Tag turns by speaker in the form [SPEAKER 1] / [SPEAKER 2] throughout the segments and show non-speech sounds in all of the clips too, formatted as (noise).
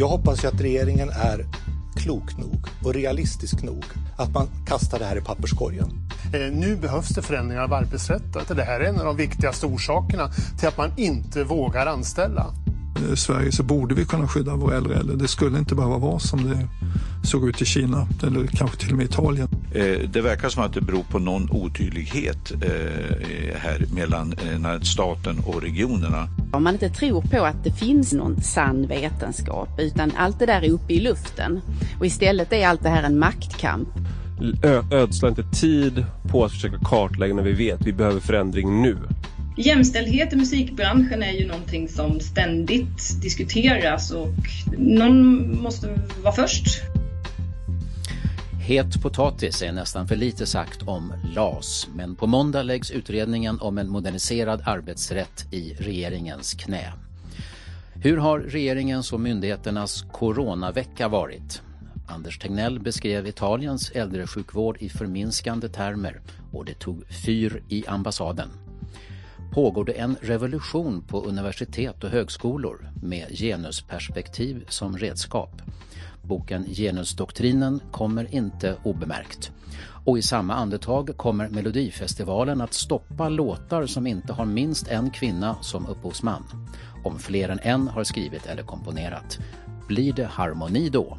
[SPEAKER 1] Jag hoppas ju att regeringen är klok nog och realistisk nog att man kastar det här i papperskorgen.
[SPEAKER 2] Eh, nu behövs det förändringar av arbetsrätten. Det här är en av de viktigaste orsakerna till att man inte vågar anställa.
[SPEAKER 3] I Sverige så borde vi kunna skydda våra äldre äldre. Det skulle inte behöva vara som det såg ut i Kina eller kanske till och med Italien.
[SPEAKER 4] Eh, det verkar som att det beror på någon otydlighet eh, här mellan eh, staten och regionerna.
[SPEAKER 5] Om man inte tror på att det finns någon sann vetenskap utan allt det där är uppe i luften och istället är allt det här en maktkamp.
[SPEAKER 6] Ö ödsla inte tid på att försöka kartlägga när vi vet vi behöver förändring nu.
[SPEAKER 7] Jämställdhet i musikbranschen är ju någonting som ständigt diskuteras och någon måste vara först.
[SPEAKER 8] Het potatis är nästan för lite sagt om LAS, men på måndag läggs utredningen om en moderniserad arbetsrätt i regeringens knä. Hur har regeringens och myndigheternas coronavecka varit? Anders Tegnell beskrev Italiens äldresjukvård i förminskande termer och det tog fyr i ambassaden. Pågår det en revolution på universitet och högskolor med genusperspektiv som redskap? Boken Genusdoktrinen kommer inte obemärkt. Och i samma andetag kommer Melodifestivalen att stoppa låtar som inte har minst en kvinna som upphovsman. Om fler än en har skrivit eller komponerat. Blir det harmoni då?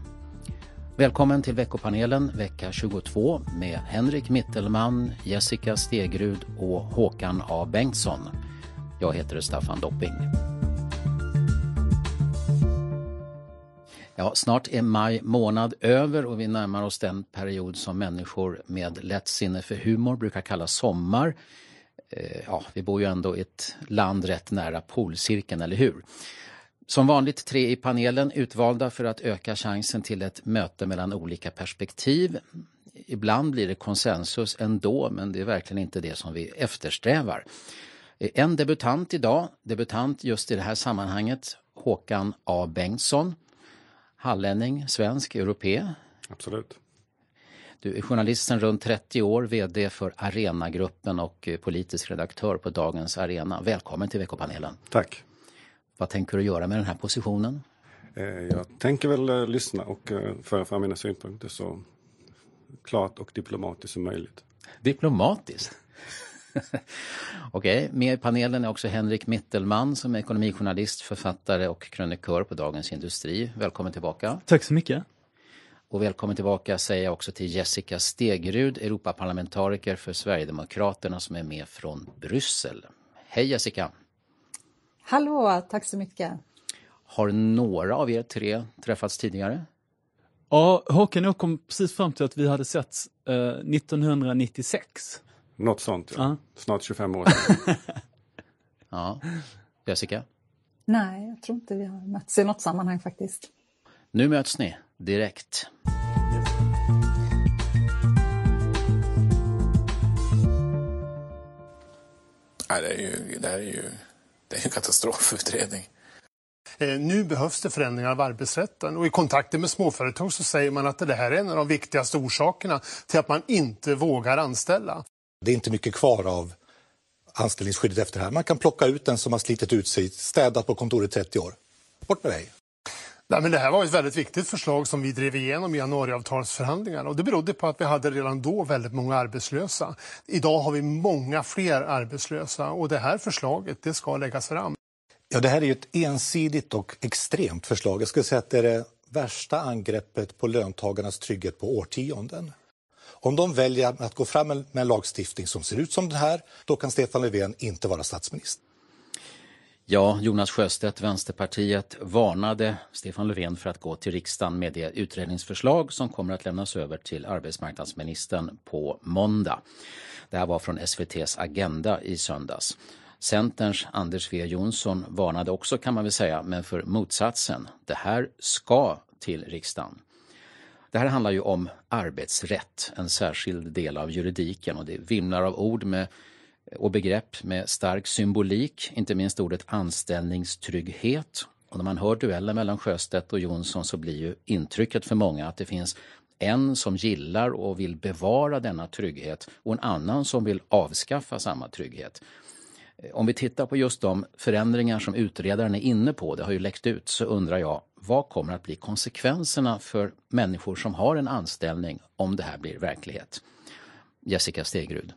[SPEAKER 8] Välkommen till veckopanelen vecka 22 med Henrik Mittelman, Jessica Stegrud och Håkan A Bengtsson. Jag heter Staffan Dopping. Ja, snart är maj månad över och vi närmar oss den period som människor med lätt sinne för humor brukar kalla sommar. Eh, ja, vi bor ju ändå i ett land rätt nära polcirkeln, eller hur? Som vanligt tre i panelen utvalda för att öka chansen till ett möte mellan olika perspektiv. Ibland blir det konsensus ändå, men det är verkligen inte det som vi eftersträvar. En debutant idag, debutant just i det här sammanhanget, Håkan A Bengtsson. Hallänning, svensk, europé.
[SPEAKER 9] Absolut.
[SPEAKER 8] Du är journalist sedan runt 30 år, VD för Arenagruppen och politisk redaktör på Dagens Arena. Välkommen till veckopanelen.
[SPEAKER 9] Tack.
[SPEAKER 8] Vad tänker du göra med den här positionen?
[SPEAKER 9] Jag tänker väl lyssna och föra fram mina synpunkter så klart och diplomatiskt som möjligt.
[SPEAKER 8] Diplomatiskt? (laughs) Okej, okay. med i panelen är också Henrik Mittelman som är ekonomijournalist, författare och krönikör på Dagens Industri. Välkommen tillbaka.
[SPEAKER 10] Tack så mycket.
[SPEAKER 8] Och välkommen tillbaka säger jag också till Jessica Stegrud, Europaparlamentariker för Sverigedemokraterna som är med från Bryssel. Hej Jessica!
[SPEAKER 11] Hallå, tack så mycket.
[SPEAKER 8] Har några av er tre träffats tidigare?
[SPEAKER 10] Ja, Håkan och jag kom precis fram till att vi hade sett eh, 1996.
[SPEAKER 9] Något sånt, ja.
[SPEAKER 10] Ja.
[SPEAKER 9] Snart 25 år sedan. (laughs)
[SPEAKER 8] Ja. Jessica?
[SPEAKER 11] Nej, jag tror inte vi har mötts i något sammanhang faktiskt.
[SPEAKER 8] Nu möts ni direkt.
[SPEAKER 12] Nej, det, är ju, det här är ju det är en katastrofutredning.
[SPEAKER 2] Eh, Nu behövs det förändringar av arbetsrätten och i kontakter med småföretag så säger man att det här är en av de viktigaste orsakerna till att man inte vågar anställa.
[SPEAKER 1] Det är inte mycket kvar av anställningsskyddet efter det här. Man kan plocka ut den som har slitit ut sig, städat på kontoret 30 år. Bort med dig.
[SPEAKER 2] Nej, men det här var ett väldigt viktigt förslag som vi drev igenom i januariavtalsförhandlingarna och det berodde på att vi hade redan då väldigt många arbetslösa. Idag har vi många fler arbetslösa och det här förslaget det ska läggas fram.
[SPEAKER 1] Ja, det här är ju ett ensidigt och extremt förslag. Jag skulle säga att det är det värsta angreppet på löntagarnas trygghet på årtionden. Om de väljer att gå fram med en lagstiftning som ser ut som den här, då kan Stefan Löfven inte vara statsminister.
[SPEAKER 8] Ja, Jonas Sjöstedt, Vänsterpartiet, varnade Stefan Löfven för att gå till riksdagen med det utredningsförslag som kommer att lämnas över till arbetsmarknadsministern på måndag. Det här var från SVTs Agenda i söndags. Centerns Anders W Jonsson varnade också kan man väl säga, men för motsatsen. Det här ska till riksdagen. Det här handlar ju om arbetsrätt, en särskild del av juridiken och det vimlar av ord med, och begrepp med stark symbolik, inte minst ordet anställningstrygghet. Och när man hör duellen mellan Sjöstedt och Jonsson så blir ju intrycket för många att det finns en som gillar och vill bevara denna trygghet och en annan som vill avskaffa samma trygghet. Eh, om vi tittar på just de förändringar som utredaren är inne på, det har ju läckt ut, så undrar jag vad kommer att bli konsekvenserna för människor som har en anställning om det här blir verklighet? Jessica Stegrud.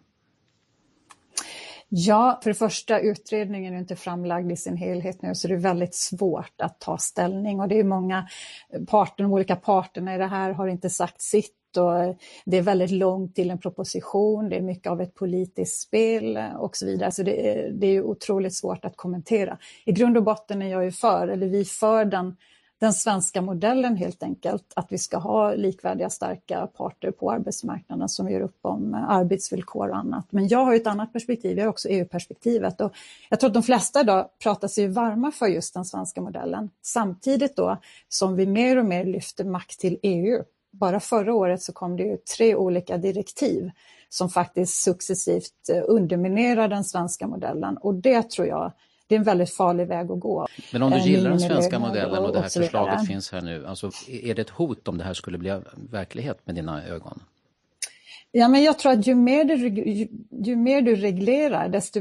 [SPEAKER 11] Ja, för det första, utredningen är inte framlagd i sin helhet nu, så det är väldigt svårt att ta ställning. Och det är många eh, parter, de olika parterna i det här har inte sagt sitt och eh, det är väldigt långt till en proposition, det är mycket av ett politiskt spel eh, och så vidare. Så det är, det är otroligt svårt att kommentera. I grund och botten är jag ju för, eller vi för den den svenska modellen helt enkelt, att vi ska ha likvärdiga starka parter på arbetsmarknaden som gör upp om eh, arbetsvillkor och annat. Men jag har ett annat perspektiv, jag har också EU-perspektivet och jag tror att de flesta idag pratar sig varma för just den svenska modellen. Samtidigt då som vi mer och mer lyfter makt till EU. Bara förra året så kom det ju tre olika direktiv som faktiskt successivt eh, underminerar den svenska modellen och det tror jag det är en väldigt farlig väg att gå.
[SPEAKER 8] Men om du gillar den svenska modellen och det här förslaget finns här nu, alltså, är det ett hot om det här skulle bli verklighet med dina ögon?
[SPEAKER 11] Ja, men jag tror att ju mer, du, ju, ju, mer du reglerar, desto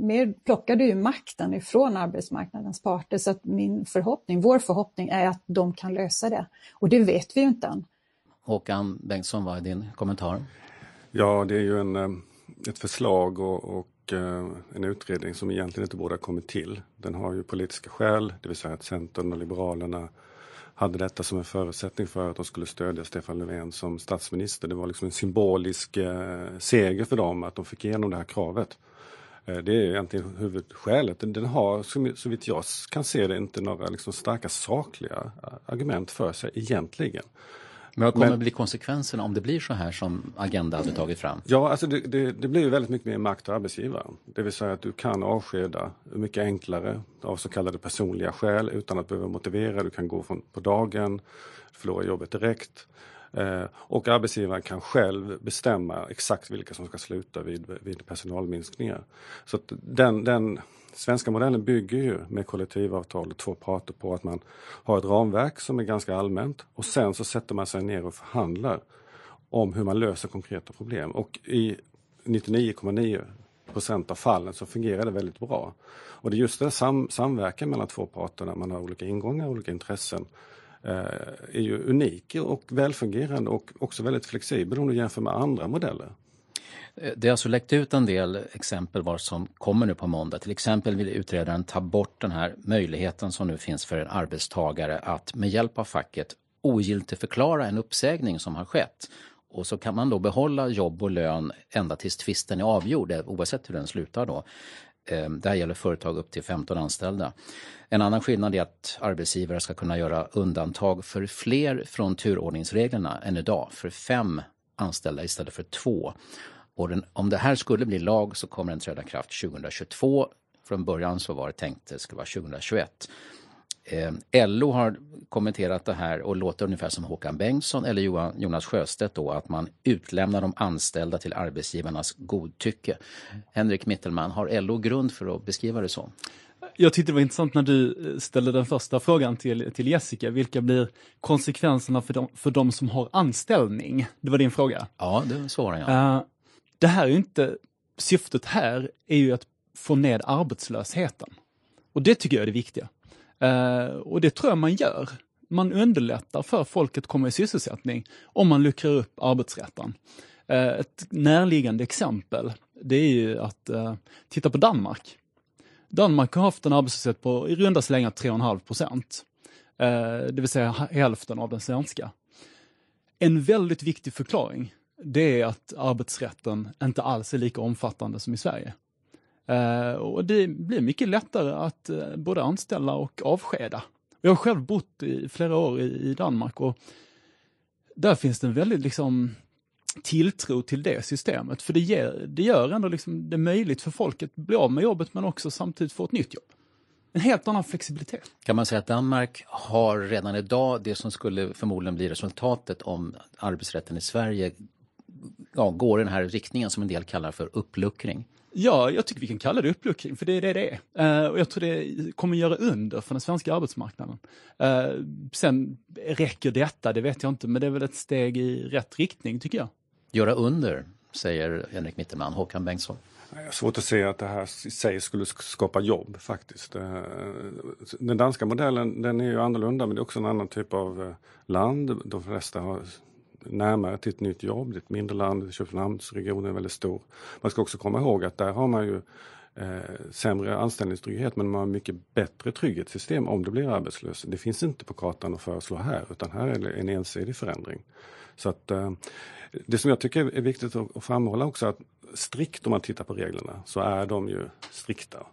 [SPEAKER 11] mer plockar du ju makten ifrån arbetsmarknadens parter. Så att min förhoppning, vår förhoppning är att de kan lösa det. Och det vet vi ju inte än.
[SPEAKER 8] Håkan Bengtsson, vad är din kommentar?
[SPEAKER 9] Ja, det är ju en, eh, ett förslag och, och och eh, en utredning som egentligen inte borde ha kommit till. Den har ju politiska skäl, det vill säga att Centern och Liberalerna hade detta som en förutsättning för att de skulle stödja Stefan Löfven som statsminister. Det var liksom en symbolisk eh, seger för dem att de fick igenom det här kravet. Eh, det är egentligen huvudskälet. Den har, så vitt jag kan se det, inte några liksom starka sakliga argument för sig egentligen.
[SPEAKER 8] Men vad kommer Men, bli konsekvenserna om det blir så här som Agenda hade tagit fram?
[SPEAKER 9] Ja, alltså det, det, det blir ju väldigt mycket mer makt till arbetsgivaren. Det vill säga att du kan avskeda mycket enklare av så kallade personliga skäl utan att behöva motivera. Du kan gå från, på dagen, förlora jobbet direkt. Eh, och arbetsgivaren kan själv bestämma exakt vilka som ska sluta vid, vid personalminskningar. Så den, den svenska modellen bygger ju med kollektivavtal och två parter på att man har ett ramverk som är ganska allmänt och sen så sätter man sig ner och förhandlar om hur man löser konkreta problem. Och i 99,9 procent av fallen så fungerar det väldigt bra. Och det är just den sam samverkan mellan två parter när man har olika ingångar, olika intressen Eh, är ju unik och välfungerande och också väldigt flexibel om du jämför med andra modeller.
[SPEAKER 8] Eh, det har alltså läckt ut en del exempel vad som kommer nu på måndag. Till exempel vill utredaren ta bort den här möjligheten som nu finns för en arbetstagare att med hjälp av facket ogiltigförklara en uppsägning som har skett. Och så kan man då behålla jobb och lön ända tills tvisten är avgjord, eh, oavsett hur den slutar då. Eh, det här gäller företag upp till 15 anställda. En annan skillnad är att arbetsgivare ska kunna göra undantag för fler från turordningsreglerna än idag, för fem anställda istället för två. Och den, om det här skulle bli lag så kommer den träda kraft 2022. Från början så var det tänkt att det skulle vara 2021. Eh, LO har kommenterat det här och låter ungefär som Håkan Bengtsson eller Johan, Jonas Sjöstedt då att man utlämnar de anställda till arbetsgivarnas godtycke. Henrik Mittelman, har LO grund för att beskriva det så?
[SPEAKER 10] Jag tyckte det var intressant när du eh, ställde den första frågan till, till Jessica. Vilka blir konsekvenserna för de, för de som har anställning? Det var din fråga.
[SPEAKER 8] Ja, det svarar jag. Uh,
[SPEAKER 10] det här är inte, syftet här är ju att få ned arbetslösheten. Och det tycker jag är det viktiga. Eh, och det tror jag man gör. Man underlättar för folk att komma i sysselsättning om man luckrar upp arbetsrätten. Eh, ett närliggande exempel, det är ju att eh, titta på Danmark. Danmark har haft en arbetslöshet på i runda slängar 3,5 procent. Eh, det vill säga hälften av den svenska. En väldigt viktig förklaring, det är att arbetsrätten inte alls är lika omfattande som i Sverige. Eh, och det blir mycket lättare att eh, både anställa och avskeda. Jag har själv bott i flera år i Danmark och där finns det en väldigt liksom tilltro till det systemet. För det, ger, det gör ändå liksom det möjligt för folk att bli av med jobbet men också samtidigt få ett nytt jobb. En helt annan flexibilitet.
[SPEAKER 8] Kan man säga att Danmark har redan idag det som skulle förmodligen bli resultatet om arbetsrätten i Sverige ja, går i den här riktningen som en del kallar för uppluckring?
[SPEAKER 10] Ja, jag tycker vi kan kalla det uppluckring, för det är det det är. Uh, och jag tror det kommer göra under för den svenska arbetsmarknaden. Uh, sen räcker detta, det vet jag inte, men det är väl ett steg i rätt riktning tycker jag.
[SPEAKER 8] Göra under, säger Henrik Mitterman. Håkan Bengtsson?
[SPEAKER 9] Jag har svårt att se att det här i sig skulle skapa jobb faktiskt. Eh, den danska modellen den är ju annorlunda men det är också en annan typ av land. De flesta har närmare till ett nytt jobb. Det är ett mindre land, Köpenhamnsregionen är väldigt stor. Man ska också komma ihåg att där har man ju eh, sämre anställningstrygghet men man har mycket bättre trygghetssystem om du blir arbetslös. Det finns inte på kartan att föreslå här utan här är det en ensidig förändring. Så att eh, det som jag tycker är viktigt att framhålla också att strikt om man tittar på reglerna så är de ju strikta.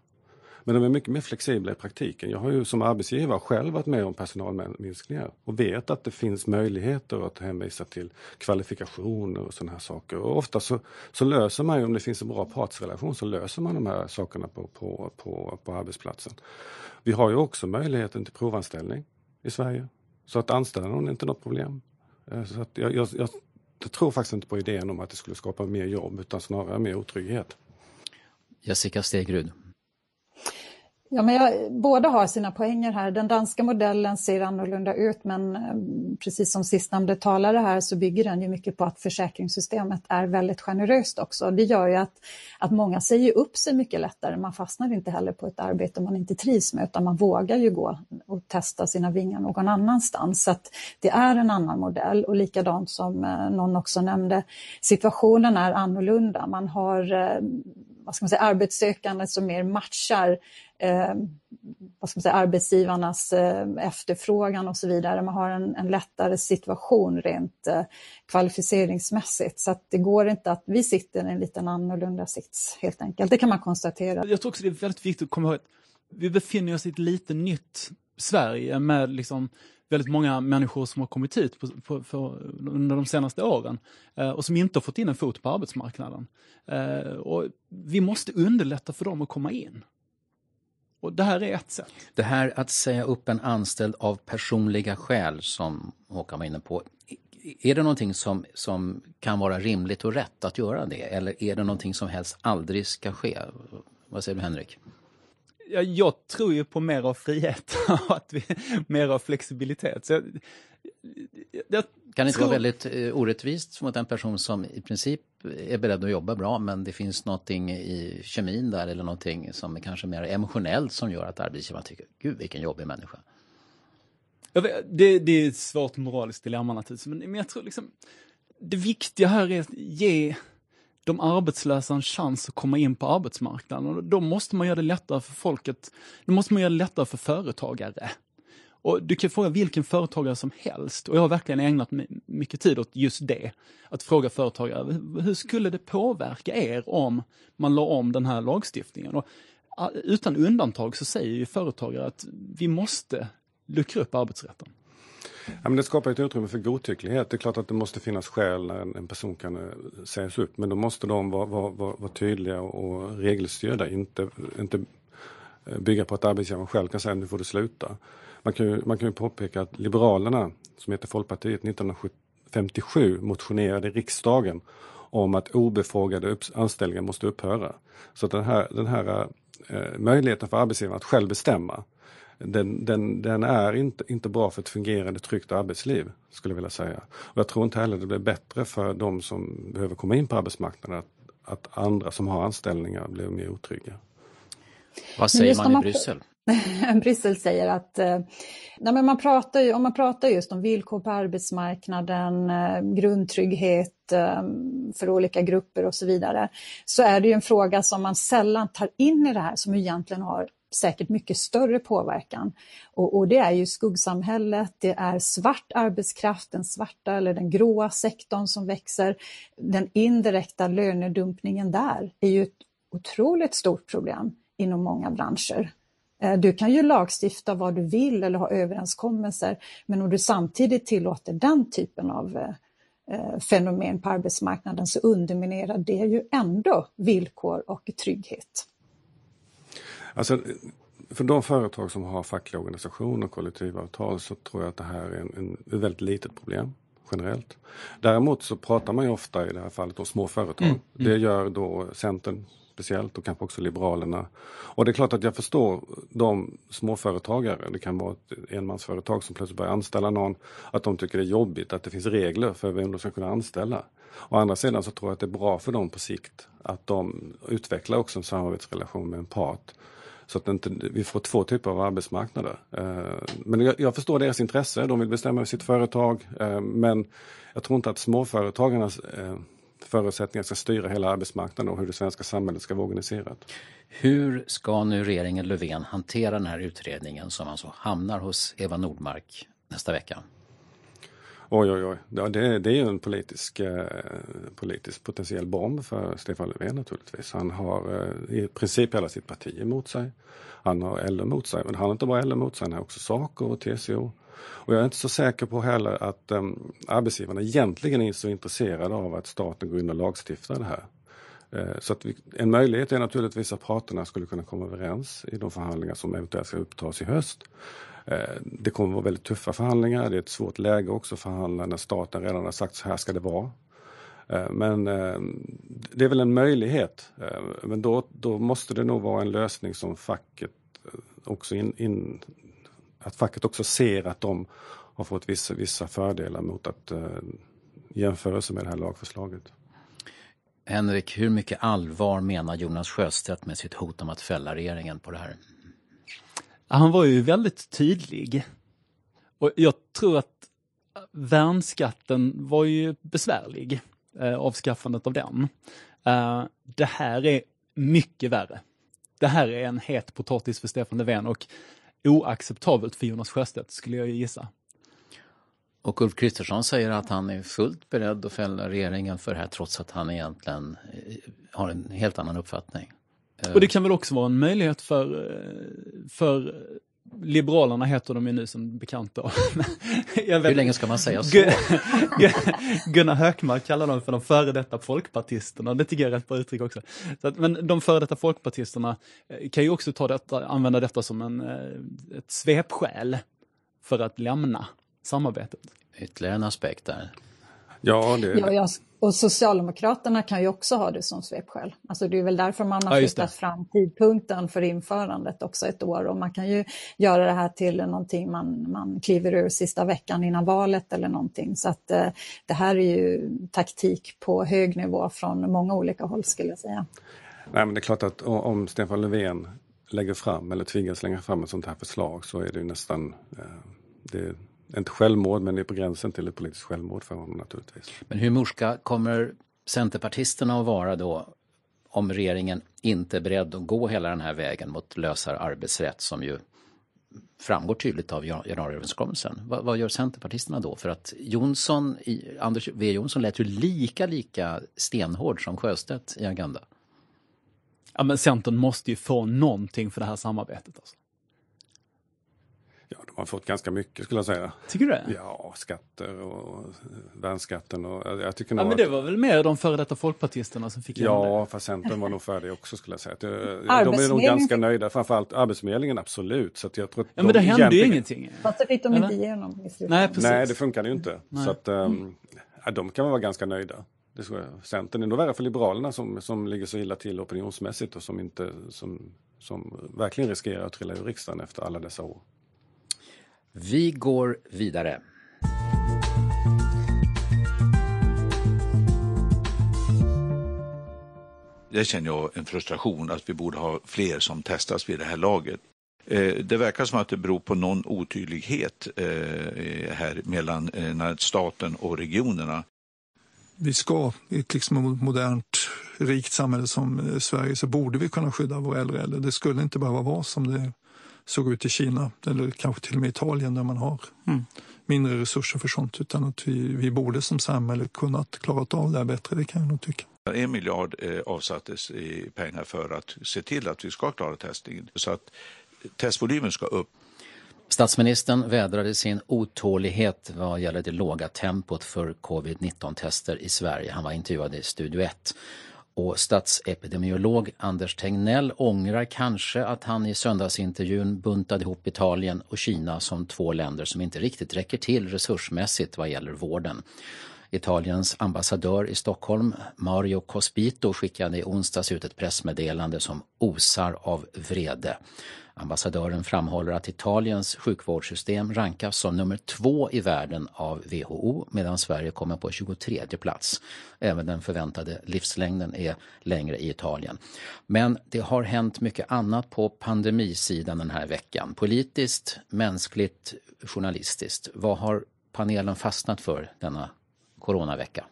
[SPEAKER 9] Men de är mycket mer flexibla i praktiken. Jag har ju som arbetsgivare själv varit med om personalminskningar och vet att det finns möjligheter att hänvisa till kvalifikationer och sådana här saker. Och ofta så, så löser man ju, om det finns en bra partsrelation, så löser man de här sakerna på, på, på, på arbetsplatsen. Vi har ju också möjligheten till provanställning i Sverige. Så att anställa någon är inte något problem. Eh, så att jag, jag, jag tror faktiskt inte på idén om att det skulle skapa mer jobb utan snarare mer otrygghet.
[SPEAKER 8] Jessica Stegrud.
[SPEAKER 11] Ja, men jag, båda har sina poänger här. Den danska modellen ser annorlunda ut men eh, precis som sistnämnde talare här så bygger den ju mycket på att försäkringssystemet är väldigt generöst också. Det gör ju att, att många säger upp sig mycket lättare. Man fastnar inte heller på ett arbete man inte trivs med utan man vågar ju gå och testa sina vingar någon annanstans. Så att det är en annan modell och likadant som eh, någon också nämnde, situationen är annorlunda. Man har eh, vad ska man säga, arbetssökande som mer matchar eh, vad ska man säga, arbetsgivarnas eh, efterfrågan och så vidare. Man har en, en lättare situation rent eh, kvalificeringsmässigt. Så att det går inte att vi sitter i en liten annorlunda sits helt enkelt. Det kan man konstatera.
[SPEAKER 10] Jag tror också det är väldigt viktigt att komma ihåg att vi befinner oss i ett lite nytt Sverige med liksom väldigt många människor som har kommit hit på, på, för, under de senaste åren eh, och som inte har fått in en fot på arbetsmarknaden. Eh, och vi måste underlätta för dem att komma in. Och det här är ett sätt.
[SPEAKER 8] Det här att säga upp en anställd av personliga skäl som Håkan var inne på. Är det någonting som, som kan vara rimligt och rätt att göra det eller är det någonting som helst aldrig ska ske? Vad säger du Henrik?
[SPEAKER 10] Jag, jag tror ju på mer av frihet (laughs) och att vi, mer av flexibilitet. Så jag,
[SPEAKER 8] jag kan det inte tror... vara väldigt eh, orättvist mot en person som i princip är beredd att jobba bra men det finns någonting i kemin där eller någonting som är kanske mer emotionellt som gör att arbetsgivaren tycker gud vilken jobbig människa.
[SPEAKER 10] Vet, det, det, är ett svårt moraliskt dilemma naturligtvis men, men jag tror liksom det viktiga här är att ge de arbetslösa en chans att komma in på arbetsmarknaden och då måste man göra det lättare för folket, då måste man göra det lättare för företagare och du kan fråga vilken företagare som helst och jag har verkligen ägnat mycket tid åt just det. Att fråga företagare, hur skulle det påverka er om man la om den här lagstiftningen? Och utan undantag så säger ju företagare att vi måste luckra upp arbetsrätten.
[SPEAKER 9] Ja, men det skapar ett utrymme för godtycklighet. Det är klart att det måste finnas skäl när en person kan eh, sägas upp men då måste de vara, vara, vara, vara tydliga och regelstyrda, inte, inte eh, bygga på att arbetsgivaren själv kan säga nu får du sluta. Man kan, ju, man kan ju påpeka att Liberalerna, som heter Folkpartiet, 1957 motionerade i riksdagen om att obefogade anställningar måste upphöra. Så att den här, den här eh, möjligheten för arbetsgivaren att själv bestämma den, den, den, är inte, inte bra för ett fungerande tryggt arbetsliv, skulle jag vilja säga. Och jag tror inte heller det blir bättre för de som behöver komma in på arbetsmarknaden att, att andra som har anställningar blir mer otrygga.
[SPEAKER 8] Vad säger man i Bryssel? (laughs)
[SPEAKER 11] Bryssel säger att eh, nej men man pratar ju, om man pratar just om villkor på arbetsmarknaden, eh, grundtrygghet eh, för olika grupper och så vidare, så är det ju en fråga som man sällan tar in i det här som egentligen har säkert mycket större påverkan. Och, och, det är ju skuggsamhället, det är svart arbetskraft, den svarta eller den gråa sektorn som växer. Den indirekta lönedumpningen där är ju ett otroligt stort problem inom många branscher. Eh, du kan ju lagstifta vad du vill eller ha överenskommelser, men om du samtidigt tillåter den typen av eh, eh, fenomen på arbetsmarknaden så underminerar det ju ändå villkor och trygghet.
[SPEAKER 9] Alltså, för de företag som har fackliga organisationer och kollektivavtal så tror jag att det här är en, en, ett väldigt litet problem generellt. Däremot så pratar man ju ofta i det här fallet om små företag. Mm, mm. Det gör då Centern speciellt och kanske också Liberalerna. Och det är klart att jag förstår de småföretagare, det kan vara ett enmansföretag som plötsligt börjar anställa någon, att de tycker det är jobbigt att det finns regler för vem de ska kunna anställa. Å andra sidan så tror jag att det är bra för dem på sikt att de utvecklar också en samarbetsrelation med en part. Så att inte, vi får två typer av arbetsmarknader. Eh, men jag, jag förstår deras intresse, de vill bestämma över sitt företag. Eh, men jag tror inte att småföretagarnas eh, förutsättningar ska styra hela arbetsmarknaden och hur det svenska samhället ska vara organiserat.
[SPEAKER 8] Hur ska nu regeringen Löfven hantera den här utredningen som alltså hamnar hos Eva Nordmark nästa vecka?
[SPEAKER 9] Oj, oj, oj. Ja, det, det är ju en politisk, eh, politisk potentiell bomb för Stefan Löfven naturligtvis. Han har eh, i princip hela sitt parti emot sig. Han har LO emot sig, men han har inte bara LO emot sig, han har också Saco och TCO. Och jag är inte så säker på heller att eh, arbetsgivarna egentligen är så intresserade av att staten går in och lagstiftar det här. Eh, så att vi, en möjlighet är naturligtvis att parterna skulle kunna komma överens i de förhandlingar som eventuellt ska upptas i höst. Eh, det kommer att vara väldigt tuffa förhandlingar, det är ett svårt läge också att förhandla när staten redan har sagt så här ska det vara. Eh, men eh, det är väl en möjlighet. Men då, då måste det nog vara en lösning som facket också in, in, att facket också ser att de har fått vissa, vissa fördelar mot att eh, jämförelse med det här lagförslaget.
[SPEAKER 8] Henrik, hur mycket allvar menar Jonas Sjöstedt med sitt hot om att fälla regeringen på det här?
[SPEAKER 10] Han var ju väldigt tydlig. Och jag tror att värnskatten var ju besvärlig, eh, avskaffandet av den. Eh, det här är mycket värre. Det här är en het potatis för Stefan Löfven och oacceptabelt för Jonas Sjöstedt, skulle jag gissa.
[SPEAKER 8] Och Ulf Kristersson säger att han är fullt beredd att fälla regeringen för det här trots att han egentligen eh, har en helt annan uppfattning.
[SPEAKER 10] Och det kan väl också vara en möjlighet för, eh, för Liberalerna heter de ju nu som bekant då. (laughs)
[SPEAKER 8] Hur länge ska man säga så? (laughs)
[SPEAKER 10] Gunnar Hökmark kallar dem för de före detta folkpartisterna, det tycker jag är rätt bra uttryck också. Så att, men de före detta folkpartisterna eh, kan ju också ta detta, använda detta som en, eh, ett svepskäl för att lämna samarbetet.
[SPEAKER 8] Ytterligare en aspekt där.
[SPEAKER 9] Ja, det...
[SPEAKER 11] ja, jag, och Socialdemokraterna kan ju också ha det som svepskäl. Alltså det är väl därför man har ja, flyttat fram tidpunkten för införandet också ett år. Och man kan ju göra det här till någonting man, man kliver ur sista veckan innan valet eller någonting. Så att eh, det här är ju taktik på hög nivå från många olika håll skulle jag säga.
[SPEAKER 9] Nej, men det är klart att om Stefan Löfven lägger fram eller tvingas lägga fram ett sånt här förslag så är det nästan eh, det inte självmord, men det är på gränsen till ett politiskt självmord för honom naturligtvis.
[SPEAKER 8] Men hur morska kommer Centerpartisterna att vara då om regeringen inte är beredd att gå hela den här vägen mot lösare arbetsrätt som ju framgår tydligt av januariöverenskommelsen. Vad, vad gör Centerpartisterna då? För att Jonsson, Anders W Jonsson lät ju lika, lika stenhård som Sjöstedt i Agenda.
[SPEAKER 10] Ja men Centern måste ju få någonting för det här samarbetet. Alltså.
[SPEAKER 9] Ja, de har fått ganska mycket skulle jag säga.
[SPEAKER 10] Tycker du det?
[SPEAKER 9] Ja, skatter och värnskatten och jag tycker
[SPEAKER 10] Ja, men det var väl mer de före detta folkpartisterna som fick
[SPEAKER 9] Ja, fast Centern var nog för det också skulle jag säga. De är nog ganska nöjda, framförallt Arbetsförmedlingen absolut. Så jag tror
[SPEAKER 10] ja, men det hände egentligen... ju ingenting.
[SPEAKER 11] Fast det fick de inte igenom i
[SPEAKER 10] Nej, precis.
[SPEAKER 9] Nej, det funkade ju inte. Nej. Så att um, ja, de kan vara ganska nöjda. Det tror jag. Centern är nog värre för Liberalerna som, som ligger så illa till opinionsmässigt och som inte som, som verkligen riskerar att trilla ur riksdagen efter alla dessa år.
[SPEAKER 8] Vi går vidare.
[SPEAKER 4] Det känner jag en frustration att vi borde ha fler som testas vid det här laget. Eh, det verkar som att det beror på någon otydlighet eh, här mellan eh, staten och regionerna.
[SPEAKER 3] Vi ska i ett liksom modernt rikt samhälle som Sverige så borde vi kunna skydda våra äldre äldre. Det skulle inte behöva vara som det såg ut i Kina eller kanske till och med Italien där man har mm. mindre resurser för sånt. Utan att vi, vi borde som samhälle kunnat klara av det här bättre, det kan jag nog tycka.
[SPEAKER 4] En miljard eh, avsattes i pengar för att se till att vi ska klara testningen. Så att testvolymen ska upp.
[SPEAKER 8] Statsministern vädrade sin otålighet vad gäller det låga tempot för covid-19-tester i Sverige. Han var intervjuad i Studio 1. Och statsepidemiolog Anders Tegnell ångrar kanske att han i söndagsintervjun buntade ihop Italien och Kina som två länder som inte riktigt räcker till resursmässigt vad gäller vården. Italiens ambassadör i Stockholm, Mario Cospito, skickade i onsdags ut ett pressmeddelande som osar av vrede. Ambassadören framhåller att Italiens sjukvårdssystem rankas som nummer två i världen av WHO medan Sverige kommer på 23 plats. Även den förväntade livslängden är längre i Italien. Men det har hänt mycket annat på pandemisidan den här veckan. Politiskt, mänskligt, journalistiskt. Vad har panelen fastnat för denna coronavecka?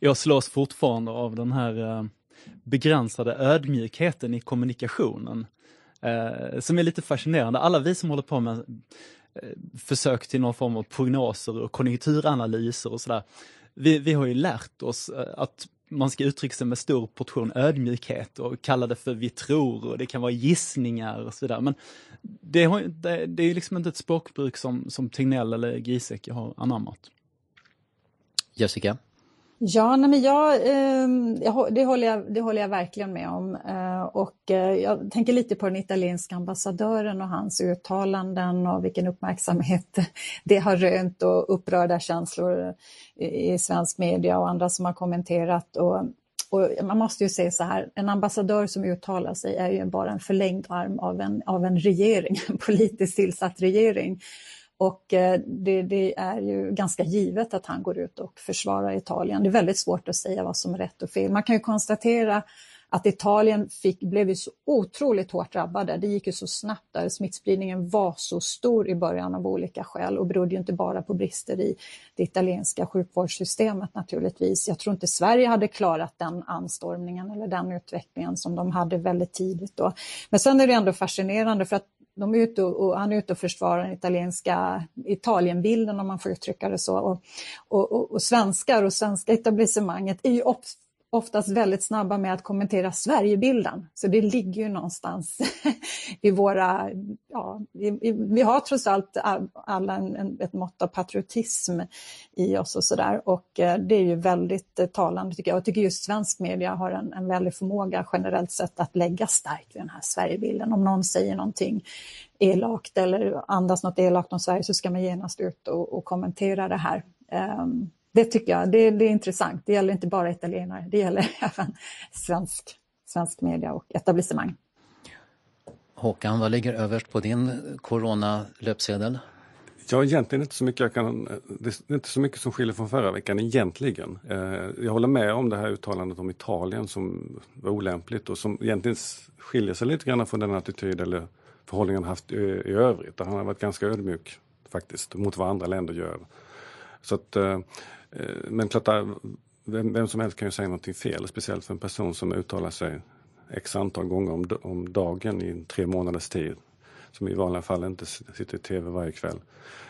[SPEAKER 10] Jag slås fortfarande av den här eh, begränsade ödmjukheten i kommunikationen eh, som är lite fascinerande. Alla vi som håller på med eh, försök till någon form av prognoser och konjunkturanalyser och sådär. Vi, vi har ju lärt oss att man ska uttrycka sig med stor portion ödmjukhet och kalla det för vi tror och det kan vara gissningar och sådär. Men det, har, det, det är liksom inte ett språkbruk som, som Tegnell eller Giesecke har anammat.
[SPEAKER 8] Jessica?
[SPEAKER 11] Ja, nej men jag, eh, det, håller jag, det håller jag verkligen med om. Eh, och eh, jag tänker lite på den italienska ambassadören och hans uttalanden och vilken uppmärksamhet (laughs) det har rönt och upprörda känslor i, i svensk media och andra som har kommenterat. Och, och man måste ju säga så här, en ambassadör som uttalar sig är ju bara en förlängd arm av en, av en regering, (laughs) en politiskt tillsatt regering. Och eh, det, det, är ju ganska givet att han går ut och försvarar Italien. Det är väldigt svårt att säga vad som är rätt och fel. Man kan ju konstatera att Italien fick, blev ju så otroligt hårt drabbade. Det gick ju så snabbt där. Smittspridningen var så stor i början av olika skäl och berodde ju inte bara på brister i det italienska sjukvårdssystemet naturligtvis. Jag tror inte Sverige hade klarat den anstormningen eller den utvecklingen som de hade väldigt tidigt då. Men sen är det ändå fascinerande för att de är ute och, och, han är ute och försvarar den italienska Italienbilden om man får uttrycka det så. Och, och, och svenskar och svenska etablissemanget är ju oftast väldigt snabba med att kommentera Sverigebilden. Så det ligger ju någonstans (laughs) i våra... Ja, i, vi har trots allt alla en, en, ett mått av patriotism i oss och sådär. Och eh, det är ju väldigt eh, talande tycker jag. Jag tycker just svensk media har en, en väldig förmåga generellt sett att lägga starkt vid den här Sverigebilden. Om någon säger någonting elakt eller andas något elakt om Sverige så ska man genast ut och, och kommentera det här. Um, det tycker jag, det, det, är intressant. Det gäller inte bara italienare, det gäller (laughs) även svensk, svensk media och etablissemang.
[SPEAKER 8] Håkan, vad ligger överst på din coronalöpsedel?
[SPEAKER 9] Ja, egentligen inte så mycket. Jag kan, det är inte så mycket som skiljer från förra veckan egentligen. Eh, jag håller med om det här uttalandet om Italien som var olämpligt och som egentligen skiljer sig lite grann från den attityd eller förhållning han haft i, i övrigt. Han har varit ganska ödmjuk faktiskt mot vad andra länder gör. Så att, Eh, men klart, vem, vem, som helst kan ju säga någonting fel, speciellt för en person som uttalar sig x antal gånger om, om dagen i tre månaders tid. Som i vanliga fall inte sitter i tv varje kväll.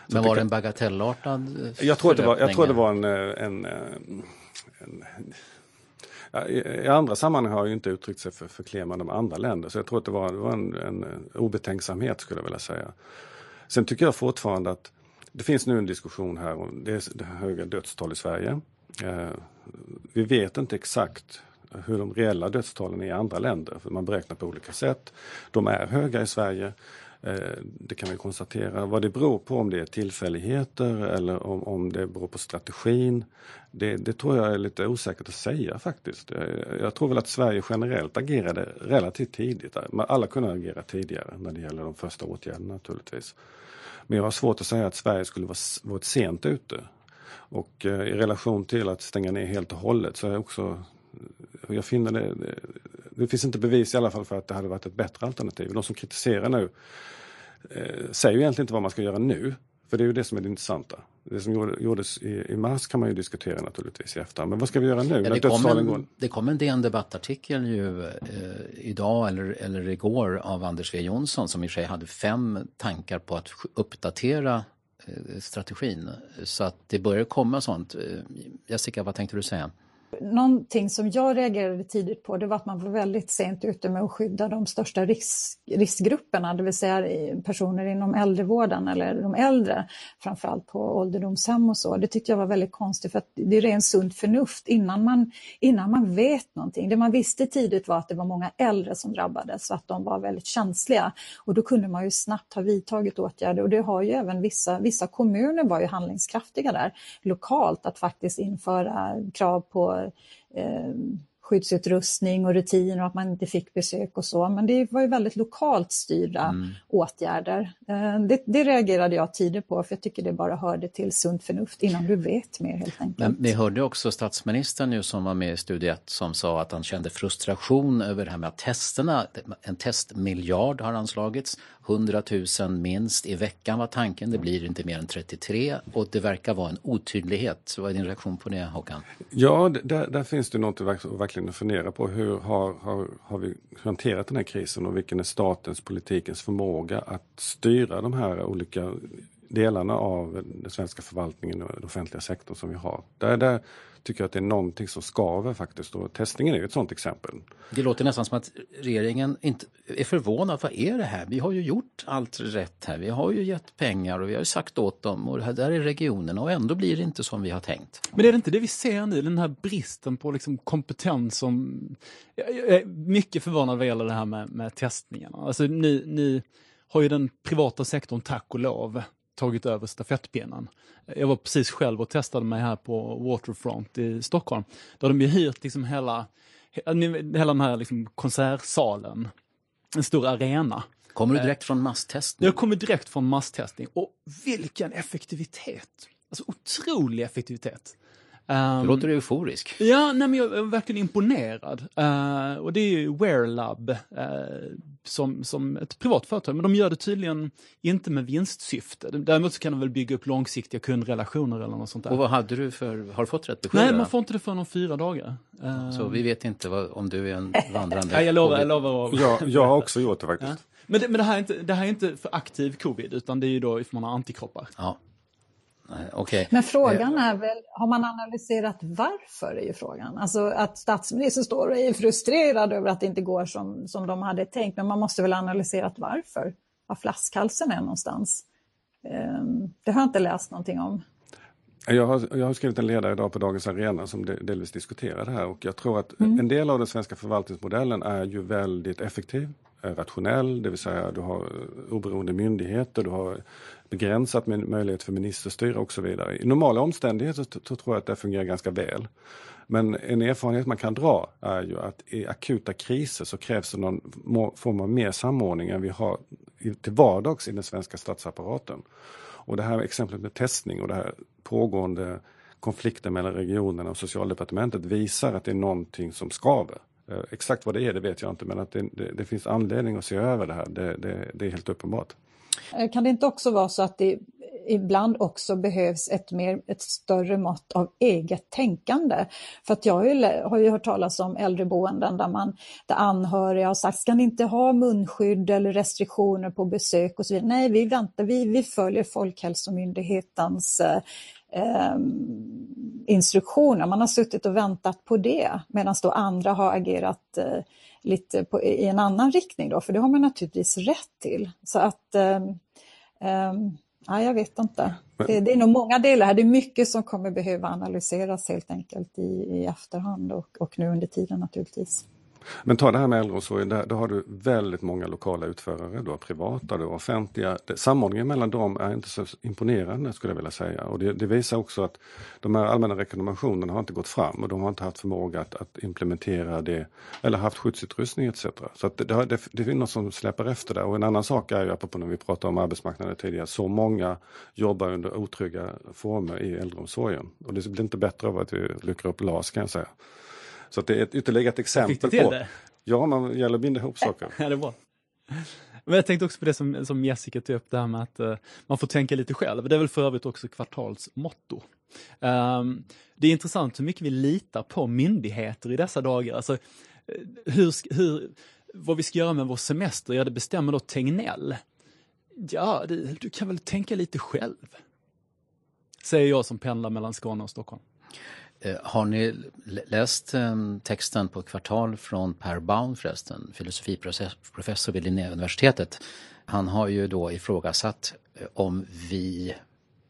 [SPEAKER 8] Men var det en bagatellartad
[SPEAKER 9] eh, jag tror, det var, jag tror det var en, eh, en, en, en i, andra sammanhang har jag inte uttryckt sig för förklemande med andra länder så jag tror att det var, det var en, en obetänksamhet skulle jag vilja säga. Sen tycker jag fortfarande att det finns nu en diskussion här om det, det höga dödstal i Sverige. Eh, vi vet inte exakt hur de reella dödstalen är i andra länder, för man beräknar på olika sätt. De är höga i Sverige, eh, det kan vi konstatera. Vad det beror på, om det är tillfälligheter eller om, om det beror på strategin, det, det tror jag är lite osäkert att säga faktiskt. Jag, jag tror väl att Sverige generellt agerade relativt tidigt. Alla kunde agera tidigare när det gäller de första åtgärderna naturligtvis. Men jag har svårt att säga att Sverige skulle vara, varit sent ute. Och eh, i relation till att stänga ner helt och hållet så är jag också eh, jag finner det, det, det finns inte bevis i alla fall för att det hade varit ett bättre alternativ. De som kritiserar nu eh, säger ju egentligen inte vad man ska göra nu. För För det är ju det som är det intressanta. Det som gjordes i, i mars kan man ju diskutera naturligtvis i efterhand. Men vad ska vi göra nu?
[SPEAKER 8] Ja, det, kom en, det kom en DN debattartikel ju eh, idag eller, eller igår av Anders W Jonsson som i sig hade fem tankar på att uppdatera eh, strategin. Så att det börjar komma sånt. Eh, Jessica, vad tänkte du säga?
[SPEAKER 11] Någonting som jag reagerade tidigt på det var att man var väldigt sent ute med att skydda de största risk, riskgrupperna, det vill säga personer inom äldrevården eller de äldre, framförallt på ålderdomshem och så. Det tyckte jag var väldigt konstigt för att det är rent sunt förnuft innan man, innan man vet någonting. Det man visste tidigt var att det var många äldre som drabbades så att de var väldigt känsliga och då kunde man ju snabbt ha vidtagit åtgärder och det har ju även vissa, vissa kommuner var ju handlingskraftiga där lokalt att faktiskt införa krav på eh, skyddsutrustning och rutiner och att man inte fick besök och så. Men det var ju väldigt lokalt styrda mm. åtgärder. Eh, det, det, reagerade jag tidigt på för jag tycker det bara hörde till sunt förnuft innan du vet mer helt enkelt.
[SPEAKER 8] Men vi hörde också statsministern nu som var med i Studie 1 som sa att han kände frustration över det här med att testerna, en testmiljard har anslagits, 100 000 minst i veckan var tanken, det blir inte mer än 33 och det verkar vara en otydlighet. Vad är din reaktion på det Håkan?
[SPEAKER 9] Ja, där, där finns det något att verkligen fundera på. Hur har, har, har vi hanterat den här krisen och vilken är statens, politikens förmåga att styra de här olika delarna av den svenska förvaltningen och den offentliga sektorn som vi har. Där, där tycker jag att det är någonting som skaver faktiskt och testningen är ju ett sådant exempel.
[SPEAKER 8] Det låter nästan som att regeringen inte är förvånad. Vad är det här? Vi har ju gjort allt rätt här. Vi har ju gett pengar och vi har ju sagt åt dem och det här där är regionerna och ändå blir det inte som vi har tänkt.
[SPEAKER 10] Men är det inte det vi ser nu, den här bristen på liksom kompetens som... Jag är mycket förvånad vad gäller det här med, med testningarna. Alltså ni, ni har ju den privata sektorn, tack och lov, tagit över stafettpinnen. Jag var precis själv och testade mig här på Waterfront i Stockholm. Då hade de ju hyrt liksom hela, hela den här liksom konsertsalen, en stor arena.
[SPEAKER 8] Kommer du direkt från masstestning?
[SPEAKER 10] Jag kommer direkt från masstestning och vilken effektivitet! Alltså otrolig effektivitet.
[SPEAKER 8] Um, du låter euforisk.
[SPEAKER 10] Ja, nej, men jag är verkligen imponerad. Uh, och det är ju Wearlab uh, som, som ett privat företag, men de gör det tydligen inte med vinstsyfte. Däremot så kan de väl bygga upp långsiktiga kundrelationer eller något sånt där.
[SPEAKER 8] Och vad hade du för, har du fått rätt besked?
[SPEAKER 10] Nej, man får inte det förrän om fyra dagar.
[SPEAKER 8] Så vi vet inte vad, om du är en (laughs) vandrande...
[SPEAKER 10] ja, jag lovar, jag lovar.
[SPEAKER 9] Ja, jag har också gjort det faktiskt. Ja.
[SPEAKER 10] Men, det, men det, här är inte, det här är inte för aktiv covid, utan det är ju då if man har antikroppar.
[SPEAKER 8] Ja. Okay.
[SPEAKER 11] Men frågan är väl, har man analyserat varför är ju frågan. Alltså att statsministern står och är frustrerad över att det inte går som, som de hade tänkt, men man måste väl analyserat varför, var flaskhalsen är någonstans. Um, det har jag inte läst någonting om.
[SPEAKER 9] Jag har, jag har skrivit en ledare idag på Dagens Arena som delvis diskuterar det här och jag tror att mm. en del av den svenska förvaltningsmodellen är ju väldigt effektiv, rationell, det vill säga du har oberoende myndigheter, du har begränsat med möjlighet för ministerstyre och så vidare. I normala omständigheter så, tror jag att det fungerar ganska väl. Men en erfarenhet man kan dra är ju att i akuta kriser så krävs det någon form av mer samordning än vi har till vardags i den svenska statsapparaten. Och det här exemplet med testning och det här pågående konflikten mellan regionerna och socialdepartementet visar att det är någonting som skaver. Eh, exakt vad det är, det vet jag inte, men att det, det, det finns anledning att se över det här, det, det är helt uppenbart.
[SPEAKER 11] Eh, kan det inte också vara så att det ibland också behövs ett, mer, ett större mått av eget tänkande? För att jag har ju, hört talas om äldreboenden där, man, där anhöriga har sagt, ska ni inte ha munskydd eller restriktioner på besök och så vidare? Nej, vi väntar, vi, vi följer Folkhälsomyndighetens eh, ehm, instruktioner. Man har suttit och väntat på det medan då andra har agerat eh, lite på, i en annan riktning då, för det har man naturligtvis rätt till. Så att, eh, eh, ja, jag vet inte. Det, det, är nog många delar här, det är mycket som kommer behöva analyseras helt enkelt i, i efterhand och, och nu under tiden naturligtvis.
[SPEAKER 9] Men ta det här med äldreomsorgen, där, där har du väldigt många lokala utförare, du har privata, du har offentliga. Samordningen mellan dem är inte så imponerande skulle jag vilja säga. Och det, det visar också att de här allmänna rekommendationerna har inte gått fram och de har inte haft förmåga att, att implementera det eller haft skyddsutrustning etc. Så att det, det, det är något som släpar efter där. Och en annan sak är ju, apropå när vi pratade om arbetsmarknaden tidigare, så många jobbar under otrygga former i äldreomsorgen. Och det blir inte bättre av att vi luckrar upp LAS kan jag säga. Så det är ett, ytterligare ett exempel på...
[SPEAKER 10] Det?
[SPEAKER 9] Ja, man gäller att binda ihop saker.
[SPEAKER 10] ja, det är bra. Men jag tänkte också på det som, som Jessica tog upp, det här med att uh, man får tänka lite själv. Det är väl för övrigt också kvartalsmotto. Um, det är intressant hur mycket vi litar på myndigheter i dessa dagar. Alltså, eh, hur, hur, vad vi ska göra med vår semester, ja det bestämmer då Tegnell. Ja, du, du kan väl tänka lite själv? Säger jag som pendlar mellan Skåne och Stockholm.
[SPEAKER 8] Eh, har ni läst ehm, texten på Kvartal från Per Baun förresten, filosofiprofessor vid Linnéuniversitetet? Han har ju då ifrågasatt eh, om vi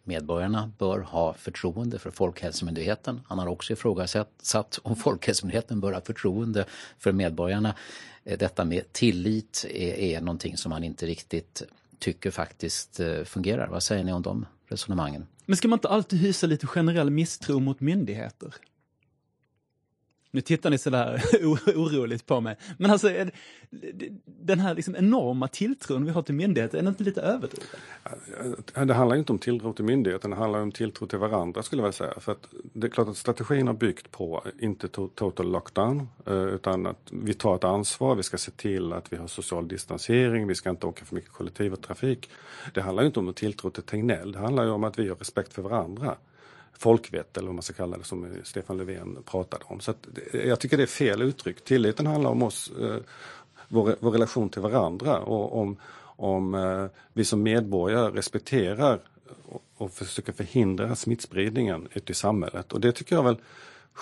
[SPEAKER 8] medborgarna bör ha förtroende för Folkhälsomyndigheten. Han har också ifrågasatt om Folkhälsomyndigheten bör ha förtroende för medborgarna. Eh, detta med tillit är, är någonting som han inte riktigt tycker faktiskt fungerar. Vad säger ni om de resonemangen?
[SPEAKER 10] Men ska man inte alltid hysa lite generell misstro mot myndigheter? Nu tittar ni sådär (laughs) oroligt på mig. Men alltså, den här liksom enorma tilltron vi har till myndigheter, är den inte lite överdriven?
[SPEAKER 9] Det handlar inte om tilltro till myndigheten, det handlar om tilltro till varandra skulle jag säga. För att det är klart att strategin har byggt på, inte total lockdown, eh, utan att vi tar ett ansvar, vi ska se till att vi har social distansering, vi ska inte åka för mycket kollektivtrafik. Det handlar inte om tilltro till Tegnell, det handlar ju om att vi har respekt för varandra folkvett eller vad man ska kalla det som Stefan Löfven pratade om. Så jag tycker det är fel uttryck. Tilliten handlar om oss, eh, vår, vår, relation till varandra och om, om eh, vi som medborgare respekterar och, och försöker förhindra smittspridningen ute i samhället. Och det tycker jag väl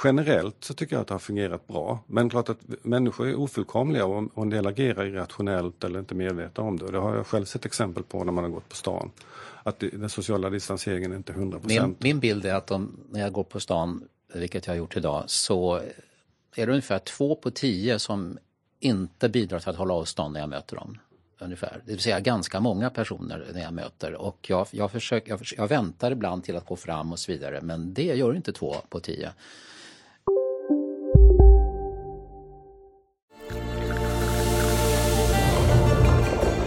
[SPEAKER 9] Generellt så tycker jag att det har fungerat bra. Men klart att människor är ofullkomliga och en del agerar irrationellt eller inte medvetna om det. Och det har jag själv sett exempel på när man har gått på stan att den sociala distanseringen är inte 100
[SPEAKER 8] Min, min bild är att om, när jag går på stan, vilket jag har gjort idag, så är det ungefär två på tio som inte bidrar till att hålla avstånd när jag möter dem. Ungefär. Det vill säga ganska många personer när jag möter och jag, jag, försöker, jag, jag väntar ibland till att gå fram och så vidare men det gör inte två på tio.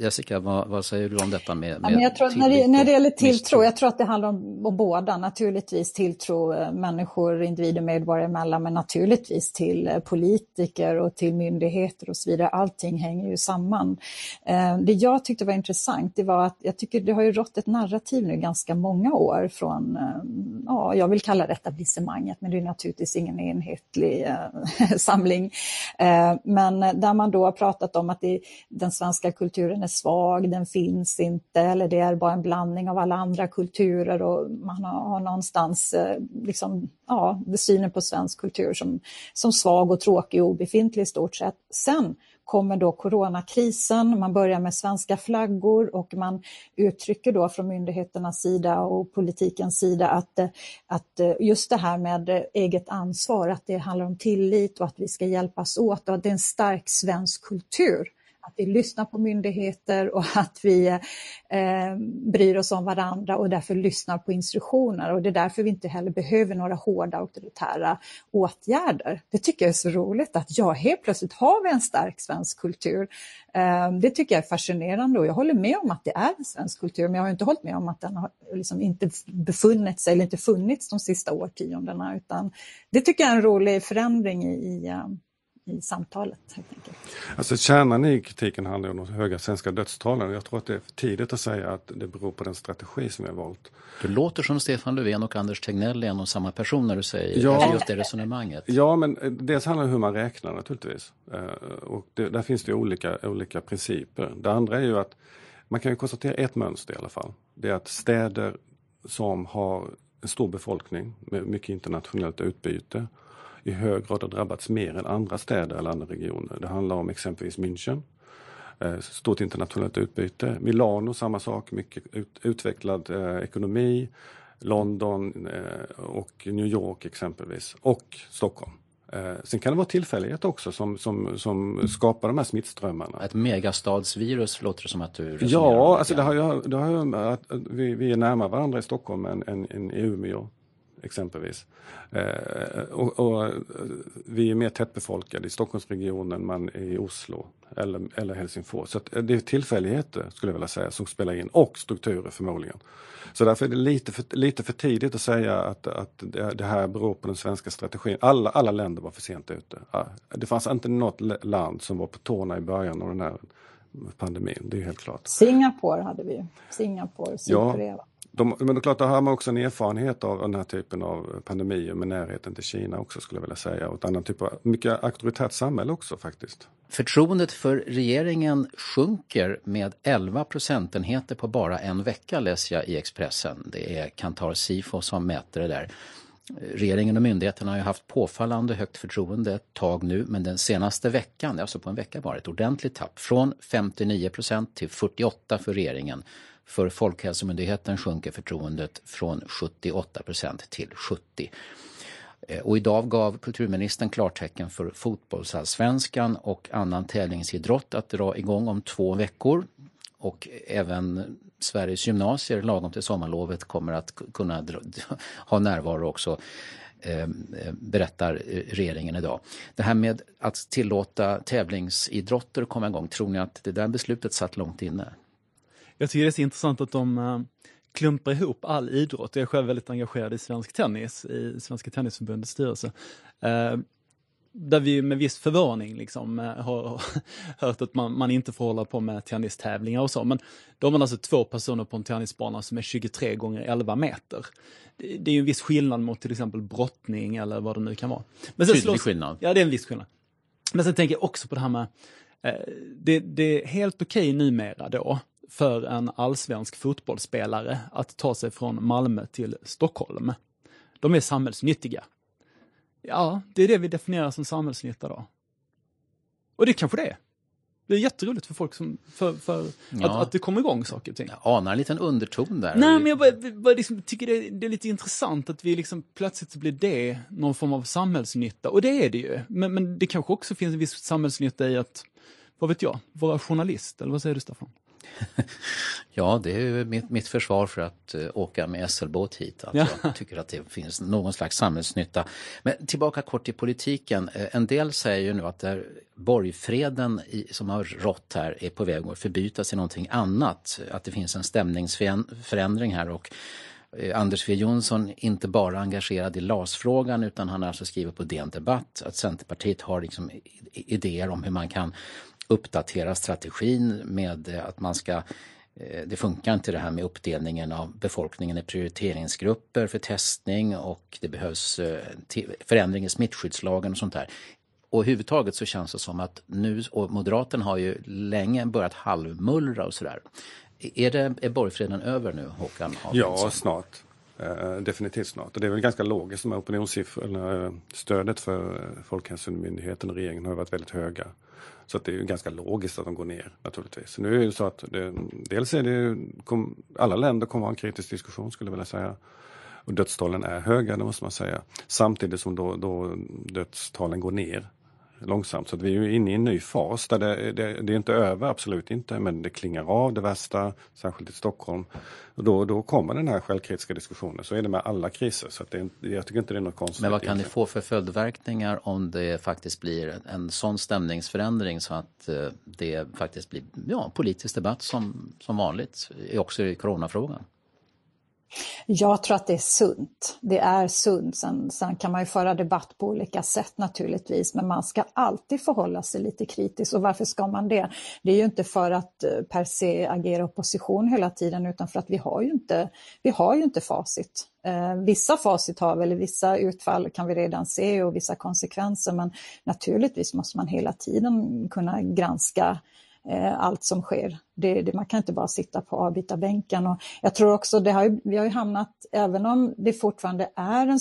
[SPEAKER 8] Jessica, vad, vad, säger du om detta med, med
[SPEAKER 11] ja, jag tror, när, det, när det gäller tilltro, jag tror att det handlar om, om båda. Naturligtvis tilltro eh, människor, individer, medborgare emellan, men naturligtvis till eh, politiker och till myndigheter och så vidare. Allting hänger ju samman. Eh, det jag tyckte var intressant, det var att jag tycker det har ju rått ett narrativ nu ganska många år från, ja, jag vill kalla det etablissemanget, men det är naturligtvis ingen enhetlig (laughs) samling. men där man då har pratat om att det, den svenska kulturen är svag, den finns inte eller det är bara en blandning av alla andra kulturer och man har, har någonstans eh, liksom, ja, synen på svensk kultur som, som svag och tråkig och obefintlig i stort sett. Sen kommer då coronakrisen, man börjar med svenska flaggor och man uttrycker då från myndigheternas sida och politikens sida att, eh, att eh, just det här med eh, eget ansvar, att det handlar om tillit och att vi ska hjälpas åt och att det är en stark svensk kultur att vi lyssnar på myndigheter och (laughs) att vi eh, bryr oss om varandra och därför lyssnar på instruktioner. Och det är därför vi inte heller behöver några hårda auktoritära åtgärder. Det tycker jag är så roligt att ja, helt plötsligt har vi en stark svensk kultur. Eh, det tycker jag är fascinerande och jag håller med om att det är en svensk kultur, men jag har inte hållit med om att den har liksom inte befunnit sig eller inte funnits de sista årtiondena, utan det tycker jag är en rolig förändring i, i eh, i samtalet. Helt enkelt.
[SPEAKER 9] Alltså kärnan i kritiken handlar om de höga svenska dödstalen. Jag tror att det är för tidigt att säga att det beror på den strategi som vi har valt.
[SPEAKER 8] Du låter som Stefan Löfven och Anders Tegnell är en och samma person när du säger ja, just det resonemanget.
[SPEAKER 9] Ja, men eh, dels handlar det om hur man räknar naturligtvis. Eh, och det, där finns det olika, olika principer. Det andra är ju att man kan konstatera ett mönster i alla fall. Det är att städer som har en stor befolkning med mycket internationellt utbyte i hög grad har drabbats mer än andra städer eller andra regioner. Det handlar om exempelvis München, eh, stort internationellt utbyte. Milano samma sak, mycket ut, utvecklad eh, ekonomi. London eh, och New York exempelvis och Stockholm. Eh, sen kan det vara tillfällighet också som, som, som skapar de här smittströmmarna.
[SPEAKER 8] Ett megastadsvirus låter det som att du
[SPEAKER 9] Ja, alltså det har ju, det har ju att vi, vi är närmare varandra i Stockholm än, än, än i Umeå exempelvis. Eh, och, och, vi är mer tättbefolkade i Stockholmsregionen man i Oslo eller, eller Helsingfors. Så det är tillfälligheter skulle jag vilja säga som spelar in och strukturer förmodligen. Så därför är det lite för, lite för tidigt att säga att, att det här beror på den svenska strategin. Alla, alla länder var för sent ute. Det fanns inte något land som var på tårna i början av den här pandemin, det är helt klart.
[SPEAKER 11] Singapore hade vi, Singapore, Sydkorea. Ja.
[SPEAKER 9] De, men det är klart, då har man också en erfarenhet av den här typen av pandemier med närheten till Kina också skulle jag vilja säga. Och ett annat typ av, mycket auktoritärt samhälle också faktiskt.
[SPEAKER 8] Förtroendet för regeringen sjunker med 11 procentenheter på bara en vecka läser jag i Expressen. Det är Kantar Sifo som mäter det där. Regeringen och myndigheterna har ju haft påfallande högt förtroende ett tag nu men den senaste veckan, alltså på en vecka bara, ett ordentligt tapp. Från 59 procent till 48 för regeringen. För Folkhälsomyndigheten sjunker förtroendet från 78 procent till 70. Eh, och idag gav kulturministern klartecken för fotbollsallsvenskan och annan tävlingsidrott att dra igång om två veckor. Och även Sveriges gymnasier lagom till sommarlovet kommer att kunna (laughs) ha närvaro också ehm, eh, berättar eh, regeringen idag. Det här med att tillåta tävlingsidrotter komma igång, tror ni att det där beslutet satt långt inne?
[SPEAKER 10] Jag tycker det är så intressant att de uh, klumpar ihop all idrott. Jag är själv väldigt engagerad i svensk tennis, i Svenska Tennisförbundets styrelse. Uh, där vi med viss förvåning liksom, uh, har (laughs) hört att man, man, inte får hålla på med tennistävlingar och så. Men då har man alltså två personer på en tennisbana som är 23 gånger 11 meter. Det, det är ju en viss skillnad mot till exempel brottning eller vad det nu kan vara.
[SPEAKER 8] Men sen slås, skillnad.
[SPEAKER 10] Ja, det är en viss skillnad. Men sen tänker jag också på det här med det, det, är helt okej okay numera då för en allsvensk fotbollsspelare att ta sig från Malmö till Stockholm. De är samhällsnyttiga. Ja, det är det vi definierar som samhällsnytta då. Och det kanske det är. Det är jätteroligt för folk som, för, för ja. att, att det kommer igång saker och ting.
[SPEAKER 8] Jag anar en liten underton där.
[SPEAKER 10] Nej, men jag bara, bara liksom, tycker det är, det är, lite intressant att vi liksom plötsligt blir det någon form av samhällsnytta. Och det är det ju. Men, men det kanske också finns en viss samhällsnytta i att, vad vet jag, vara journalist. Eller vad säger du Staffan? (laughs)
[SPEAKER 8] ja, det är mitt, mitt försvar för att uh, åka med SL-båt hit. Att ja. Jag tycker att det finns någon slags samhällsnytta. Men tillbaka kort till politiken. Uh, en del säger ju nu att där borgfreden i, som har rått här är på väg att förbytas i någonting annat. Att det finns en stämningsförändring här och uh, Anders W Jonsson inte bara engagerad i LAS-frågan utan han har alltså skrivit på DN Debatt att Centerpartiet har liksom idéer om hur man kan uppdatera strategin med eh, att man ska eh, det funkar inte det här med uppdelningen av befolkningen i prioriteringsgrupper för testning och det behövs eh, förändring i smittskyddslagen och sånt där. Och överhuvudtaget så känns det som att nu, och Moderaterna har ju länge börjat halvmullra och sådär. Är, det, är borgfreden över nu, Håkan?
[SPEAKER 9] Ja, snart. Eh, definitivt snart. Och det är väl ganska logiskt, de här opinionssiffrorna. Stödet för eh, Folkhälsomyndigheten och regeringen har varit väldigt höga. Så att det är ganska logiskt att de går ner naturligtvis. Nu är det så att det, dels är det, kom, alla länder kommer ha en kritisk diskussion skulle jag vilja säga. Och dödstalen är höga, det måste man säga. Samtidigt som då, då dödstalen går ner långsamt. Så att vi är inne i en ny fas där det, det, det, är inte över, absolut inte, men det klingar av det värsta, särskilt i Stockholm. Och då, då kommer den här självkritiska diskussionen. Så är det med alla kriser. Så det, jag tycker inte det är något konstigt.
[SPEAKER 8] Men vad kan det få för följdverkningar om det faktiskt blir en sån stämningsförändring så att eh, det faktiskt blir ja, politisk debatt som, som vanligt, också i coronafrågan?
[SPEAKER 11] Jag tror att det är sunt. Det är sunt. Sen, sen, kan man ju föra debatt på olika sätt naturligtvis, men man ska alltid förhålla sig lite kritiskt. Och varför ska man det? Det är ju inte för att eh, per se agera opposition hela tiden, utan för att vi har ju inte, vi har ju inte facit. Eh, vissa facit har vi, eller vissa utfall kan vi redan se och vissa konsekvenser, men naturligtvis måste man hela tiden kunna granska eh, Eh, allt som sker. Det, det, man kan inte bara sitta på avbytarbänken. Och jag tror också, det har, vi har ju hamnat, även om det fortfarande är en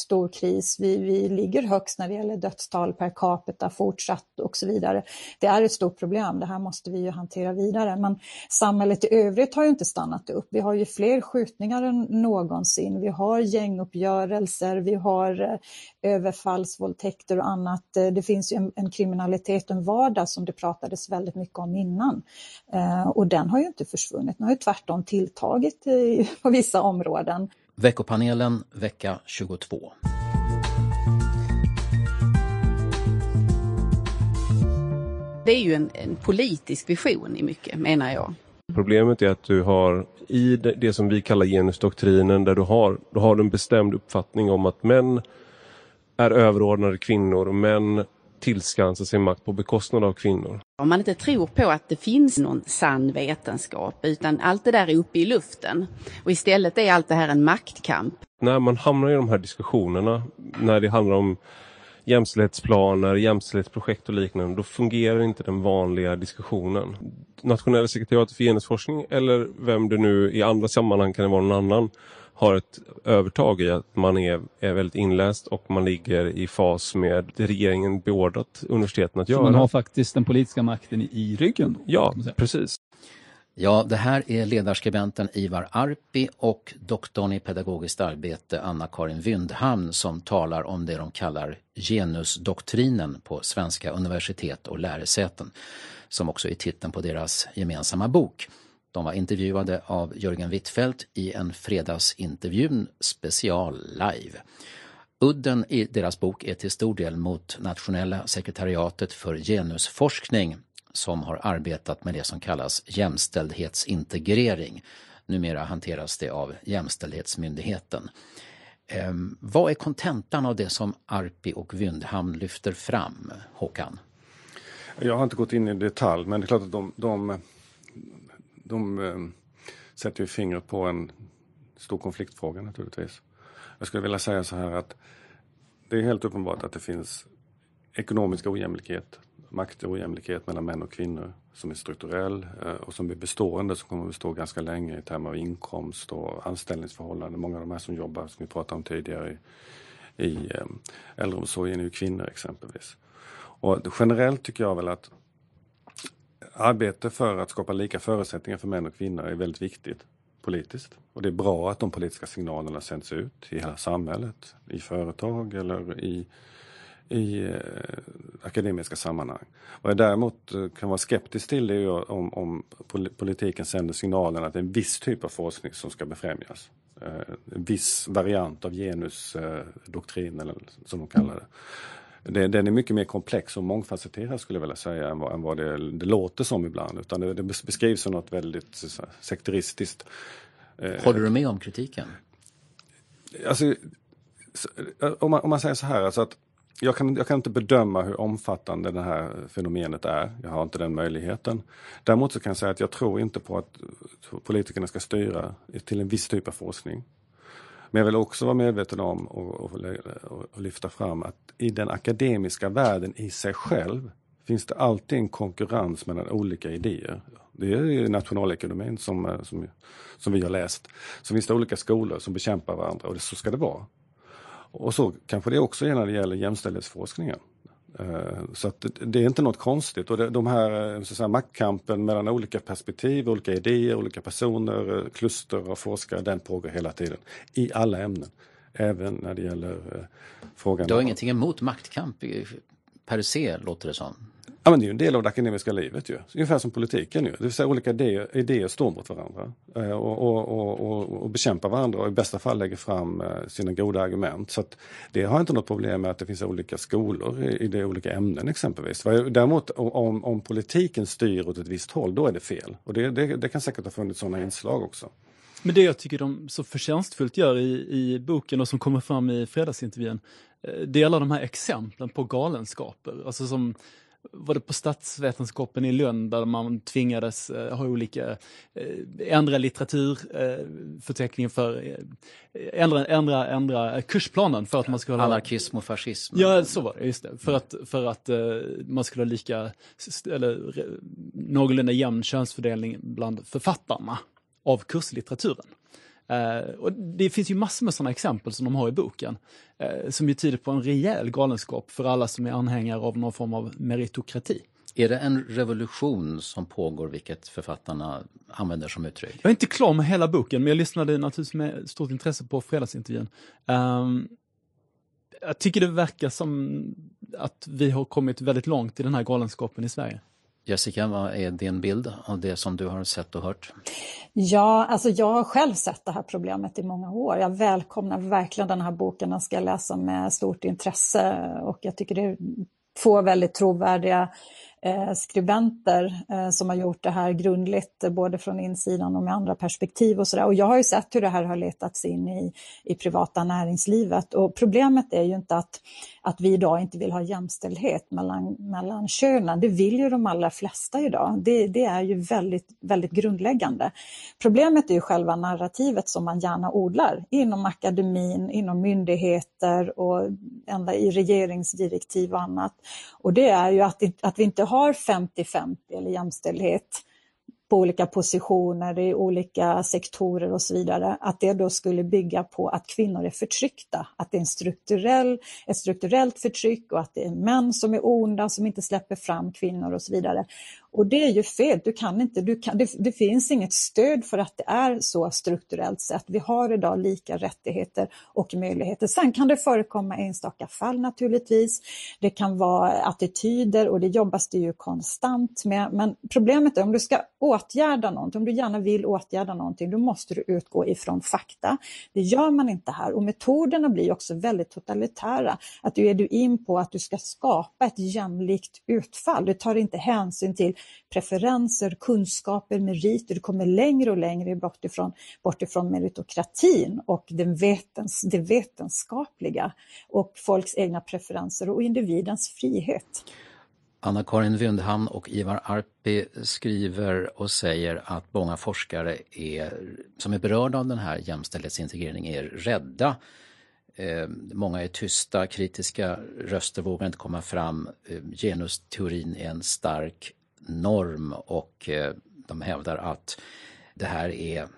[SPEAKER 11] stor kris. Vi, vi ligger högst när det gäller dödstal per capita fortsatt och så vidare. Det är ett stort problem, det här måste vi ju hantera vidare. Men samhället i övrigt har ju inte stannat upp. Vi har ju fler skjutningar än någonsin. Vi har gänguppgörelser, vi har eh, överfallsvåldtäkter och annat. Eh, det finns ju en, en kriminalitet en vardag som det pratades väldigt mycket om innan. Eh, och den har ju inte försvunnit, den har ju tvärtom tilltagit i, (laughs) på vissa områden.
[SPEAKER 8] Veckopanelen vecka 22.
[SPEAKER 5] Det är ju en, en, politisk vision i mycket, menar jag.
[SPEAKER 6] Problemet är att du har i det, det som vi kallar genusdoktrinen där du har, du har en bestämd uppfattning om att män är överordnade kvinnor och män tillskansa sig makt på bekostnad av kvinnor.
[SPEAKER 5] Om man inte tror på att det finns någon sann vetenskap utan allt det där är uppe i luften och istället är allt det här en maktkamp.
[SPEAKER 6] När man hamnar i de här diskussionerna, när det handlar om jämställdhetsplaner, jämställdhetsprojekt och liknande, då fungerar inte den vanliga diskussionen. Nationella sekretariatet för genusforskning eller vem det nu i andra sammanhang kan det vara någon annan har ett övertag i att man är, är väldigt inläst och man ligger i fas med det regeringen beordrat universiteten att göra. Så
[SPEAKER 10] man har faktiskt den politiska makten i ryggen?
[SPEAKER 6] Ja, precis.
[SPEAKER 8] Ja, det här är ledarskribenten Ivar Arpi och doktorn i pedagogiskt arbete Anna-Karin Wyndhamn som talar om det de kallar genusdoktrinen på svenska universitet och lärosäten, som också är titeln på deras gemensamma bok. De var intervjuade av Jörgen Wittfeldt i en fredagsintervjun special live. Udden i deras bok är till stor del mot Nationella sekretariatet för genusforskning som har arbetat med det som kallas jämställdhetsintegrering. Numera hanteras det av Jämställdhetsmyndigheten. Ehm, vad är kontentan av det som Arpi och Vyndhamn lyfter fram, Håkan?
[SPEAKER 9] Jag har inte gått in i detalj, men det är klart att de, de de eh, sätter ju fingret på en stor konfliktfråga naturligtvis. Jag skulle vilja säga så här att det är helt uppenbart att det finns ekonomisk ojämlikhet, maktojämlikhet mellan män och kvinnor som är strukturell eh, och som är bestående, som kommer att bestå ganska länge i termer av inkomst och anställningsförhållanden. Många av de här som jobbar, som vi pratade om tidigare, i, i eh, äldreomsorgen är ju kvinnor exempelvis. Och generellt tycker jag väl att arbete för att skapa lika förutsättningar för män och kvinnor är väldigt viktigt politiskt. Och det är bra att de politiska signalerna sänds ut i hela samhället, i företag eller i, i eh, akademiska sammanhang. Vad jag däremot eh, kan vara skeptisk till det är om, om politiken sänder signalen att det är en viss typ av forskning som ska befrämjas. Eh, en viss variant av genusdoktrin eller eh, som de kallar det det, den är mycket mer komplex och mångfacetterad skulle jag vilja säga än vad, än vad det, det, låter som ibland. Utan det, det beskrivs som något väldigt sekteristiskt.
[SPEAKER 8] Eh, Håller du med om kritiken?
[SPEAKER 9] Alltså, om man, om man säger så här, alltså att jag kan, jag kan inte bedöma hur omfattande det här fenomenet är. Jag har inte den möjligheten. Däremot så kan jag säga att jag tror inte på att politikerna ska styra till en viss typ av forskning. Men jag vill också vara medveten om och, och, och, lyfta fram att i den akademiska världen i sig själv finns det alltid en konkurrens mellan olika idéer. Det är nationalekonomin som, eh, som, som vi har läst. Så finns det olika skolor som bekämpar varandra och det, så ska det vara. Och så kanske det också är när det gäller jämställdhetsforskningen. Eh, så att det är inte något konstigt och de här eh, så säga, maktkampen mellan olika perspektiv, olika idéer, olika personer, eh, kluster av forskare, den pågår hela tiden. I alla ämnen. Även när det gäller frågan...
[SPEAKER 8] Du har ingenting emot maktkamp per se, låter det som?
[SPEAKER 9] Ja, men det är ju en del av det akademiska livet ju. Ungefär som politiken ju. Det vill säga olika idéer, idéer står mot varandra eh, och, och, och, och, bekämpar varandra och i bästa fall lägger fram eh, sina goda argument. Så det har inte något problem med att det finns olika skolor i, i de olika ämnen exempelvis. Däremot om, om politiken styr åt ett visst håll, då är det fel. Och det, det, det kan säkert ha funnits sådana inslag också.
[SPEAKER 10] Men det jag tycker de så förtjänstfullt gör i, i boken och som kommer fram i fredagsintervjun, eh, det är alla de här exemplen på galenskaper. Alltså som var det på statsvetenskapen i Lund där man tvingades eh, ha olika, eh, ändra litteraturförteckningen för, eh, ändra, ändra, ändra kursplanen för att man skulle
[SPEAKER 8] ha... Anarkism och fascism.
[SPEAKER 10] Ja, så var det, just det. För att, för att man skulle ha lika, eller någorlunda jämn könsfördelning bland författarna av kurslitteraturen. Uh, och det finns ju massor med sådana exempel som de har i boken, uh, som ju tyder på en rejäl galenskap för alla som är anhängare av någon form av meritokrati.
[SPEAKER 8] Är det en revolution som pågår, vilket författarna använder som uttryck?
[SPEAKER 10] Jag är inte klar med hela boken, men jag lyssnade naturligtvis med stort intresse på fredagsintervjun. Um, jag tycker det verkar som att vi har kommit väldigt långt i den här galenskapen i Sverige.
[SPEAKER 8] Jessica, vad är din bild av det som du har sett och hört?
[SPEAKER 11] Ja, alltså jag har själv sett det här problemet i många år. Jag välkomnar verkligen den här boken, den ska jag läsa med stort intresse och jag tycker det är två väldigt trovärdiga Eh, skribenter eh, som har gjort det här grundligt, eh, både från insidan och med andra perspektiv och sådär. Och jag har ju sett hur det här har letats in i, i privata näringslivet och problemet är ju inte att, att vi idag inte vill ha jämställdhet mellan, mellan könen. Det vill ju de allra flesta idag. Det, det är ju väldigt, väldigt grundläggande. Problemet är ju själva narrativet som man gärna odlar inom akademin, inom myndigheter och ända i regeringsdirektiv och annat. Och det är ju att, att vi inte har 50-50 eller jämställdhet på olika positioner i olika sektorer och så vidare, att det då skulle bygga på att kvinnor är förtryckta, att det är en strukturell, ett strukturellt förtryck och att det är män som är onda, som inte släpper fram kvinnor och så vidare. Och det är ju fel, du kan inte, du kan, det, det, finns inget stöd för att det är så strukturellt sett. Vi har idag lika rättigheter och möjligheter. Sen kan det förekomma enstaka fall naturligtvis. Det kan vara attityder och det jobbas det ju konstant med. Men problemet är om du ska åtgärda någonting, om du gärna vill åtgärda någonting, då måste du utgå ifrån fakta. Det gör man inte här och metoderna blir också väldigt totalitära. Att du är du in på att du ska skapa ett jämlikt utfall. Du tar inte hänsyn till preferenser, kunskaper, meriter. Du kommer längre och längre bort ifrån, bort ifrån meritokratin och den vetens, det vetenskapliga och folks egna preferenser och individens frihet.
[SPEAKER 8] Anna-Karin Wyndhamn och Ivar Arpi skriver och säger att många forskare är, som är berörda av den här jämställdhetsintegreringen är rädda. Eh, många är tysta, kritiska röster vågar inte komma fram. Eh, genusteorin är en stark norm och eh, de hävdar att det här är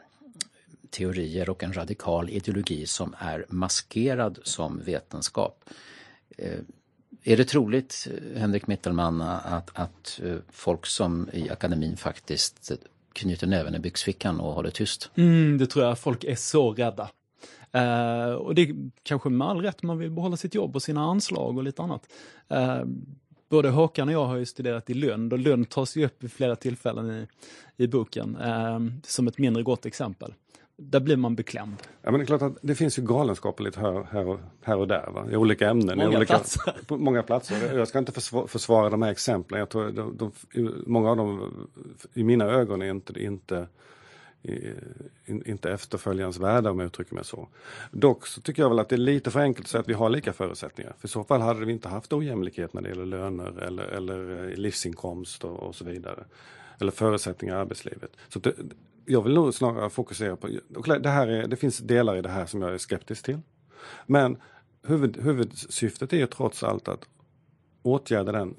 [SPEAKER 8] teorier och en radikal ideologi som är maskerad som vetenskap. Eh, är det troligt, Henrik Mittelman, att, att eh, folk som i akademin faktiskt knyter näven i byxfickan och håller tyst?
[SPEAKER 10] Mm, det tror jag. Folk är så rädda. Uh, och det är kanske med all rätt man vill behålla sitt jobb och sina anslag och lite annat. Uh, både Håkan och jag har ju studerat i Lund och Lund tas ju upp i flera tillfällen i, i boken eh, som ett mindre gott exempel. Där blir man beklämd.
[SPEAKER 9] Ja, men det är klart att det finns ju galenskaper lite här, här, och, här och där va? i olika ämnen.
[SPEAKER 10] Många
[SPEAKER 9] i olika,
[SPEAKER 10] platser.
[SPEAKER 9] På många platser. Jag ska inte försvara, försvara de här exemplen. Jag tror de, de, många av dem i mina ögon är inte, inte inte efterföljansvärda om jag uttrycker mig så. Dock så tycker jag väl att det är lite för enkelt att säga att vi har lika förutsättningar. För i så fall hade vi inte haft ojämlikhet när det gäller löner eller, eller eh, livsinkomst och, och så vidare. Eller förutsättningar i arbetslivet. Så det, jag vill nog snarare fokusera på, det, här är, det finns delar i det här som jag är skeptisk till. Men huvud, huvudsyftet är ju trots allt att åtgärda den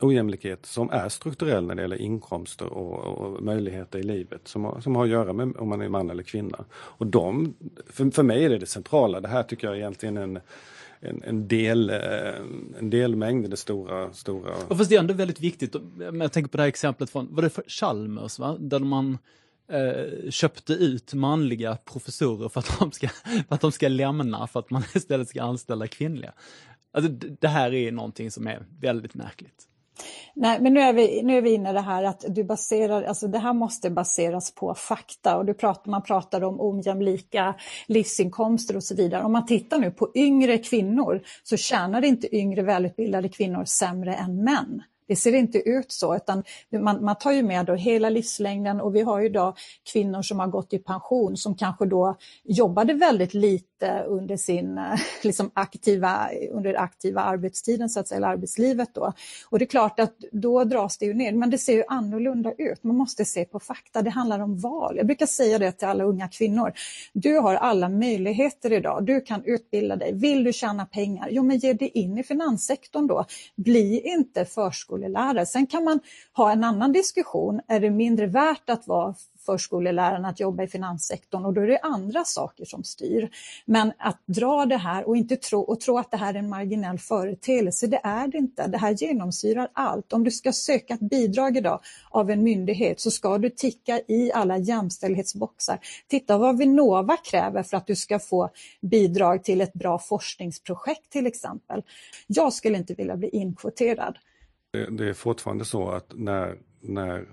[SPEAKER 9] ojämlikhet som är strukturell när det gäller inkomster och, och möjligheter i livet som har, som har att göra med om man är man eller kvinna. Och de, för, för mig är det det centrala. Det här tycker jag är egentligen en en, en, del, eh, en delmängd i det stora, stora...
[SPEAKER 10] Och fast det är ändå väldigt viktigt, jag tänker på det här exemplet från, var det för Chalmers va? Där man eh, köpte ut manliga professorer för att, de ska, för att de ska lämna, för att man (laughs) istället ska anställa kvinnliga. Alltså det här är någonting som är väldigt märkligt.
[SPEAKER 11] Nej, men nu är, vi, nu är vi inne i det här att du baserar, alltså det här måste baseras på fakta och du pratar, man pratar om ojämlika livsinkomster och så vidare. Om man tittar nu på yngre kvinnor så tjänar inte yngre välutbildade kvinnor sämre än män det ser inte ut så, utan man, man tar ju med då hela livslängden och vi har ju idag kvinnor som har gått i pension som kanske då jobbade väldigt lite under sin eh, liksom aktiva, under aktiva arbetstiden, så att säga, eller arbetslivet då. Och det är klart att då dras det ju ner, men det ser ju annorlunda ut. Man måste se på fakta, det handlar om val. Jag brukar säga det till alla unga kvinnor. Du har alla möjligheter idag, du kan utbilda dig. Vill du tjäna pengar? Jo, men ge dig in i finanssektorn då. Bli inte förskollärare. Sen kan man ha en annan diskussion. Är det mindre värt att vara förskolläraren att jobba i finanssektorn och då är det andra saker som styr. Men att dra det här och inte tro, och tro att det här är en marginell företeelse, det är det inte. Det här genomsyrar allt. Om du ska söka ett bidrag idag av en myndighet så ska du ticka i alla jämställdhetsboxar. Titta vad Vinnova kräver för att du ska få bidrag till ett bra forskningsprojekt till exempel. Jag skulle inte vilja bli inkvoterad.
[SPEAKER 9] Det, det är fortfarande så att när, när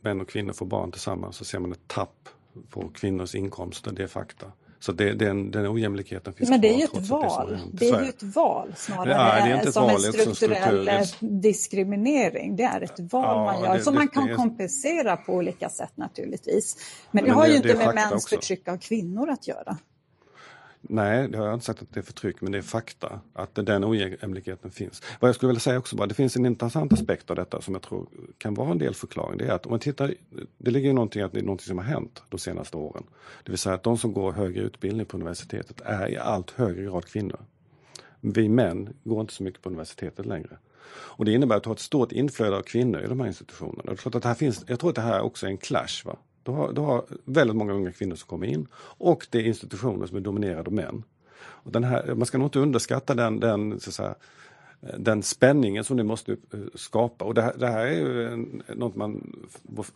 [SPEAKER 9] män och kvinnor får barn tillsammans så ser man ett tapp på kvinnors inkomster, det är fakta. Så det, den, den ojämlikheten finns
[SPEAKER 11] Men det är ju ett val. Det är ju ett val snarare
[SPEAKER 9] Nej, det är inte
[SPEAKER 11] som
[SPEAKER 9] val,
[SPEAKER 11] en
[SPEAKER 9] det är
[SPEAKER 11] strukturell
[SPEAKER 9] struktur.
[SPEAKER 11] diskriminering. Det är ett val
[SPEAKER 9] Ja,
[SPEAKER 11] man gör
[SPEAKER 9] det-
[SPEAKER 11] som
[SPEAKER 9] det-
[SPEAKER 11] man kan
[SPEAKER 9] det är-
[SPEAKER 11] kompensera på olika sätt naturligtvis. Men det
[SPEAKER 9] Men
[SPEAKER 11] har
[SPEAKER 9] det-
[SPEAKER 11] ju
[SPEAKER 9] det
[SPEAKER 11] inte
[SPEAKER 9] är
[SPEAKER 11] med mäns
[SPEAKER 9] också.
[SPEAKER 11] förtryck av kvinnor att göra.
[SPEAKER 9] Nej, det har jag inte sagt att det är förtryck, men det är fakta att den ojämlikheten finns. Vad jag skulle vilja säga också bara, det finns en intressant aspekt av detta som jag tror kan vara en del förklaring. Det är att om man tittar, det ligger ju någonting att det är någonting som har hänt de senaste åren. Det vill säga att de som går högre utbildning på universitetet är i allt högre grad kvinnor. Vi män går inte så mycket på universitetet längre. Och det innebär att du har ett stort inflöde av kvinnor i de här institutionerna. Jag tror att det här, finns, jag tror att det här också är en clash. Va? Du, har, du har väldigt många unga kvinnor som kommer in och det är institutioner som är dominerade av män. Och den här, man ska nog inte underskatta den, den, så att säga, den spänningen som det måste eh, skapa. Och det här, det här är ju en, något man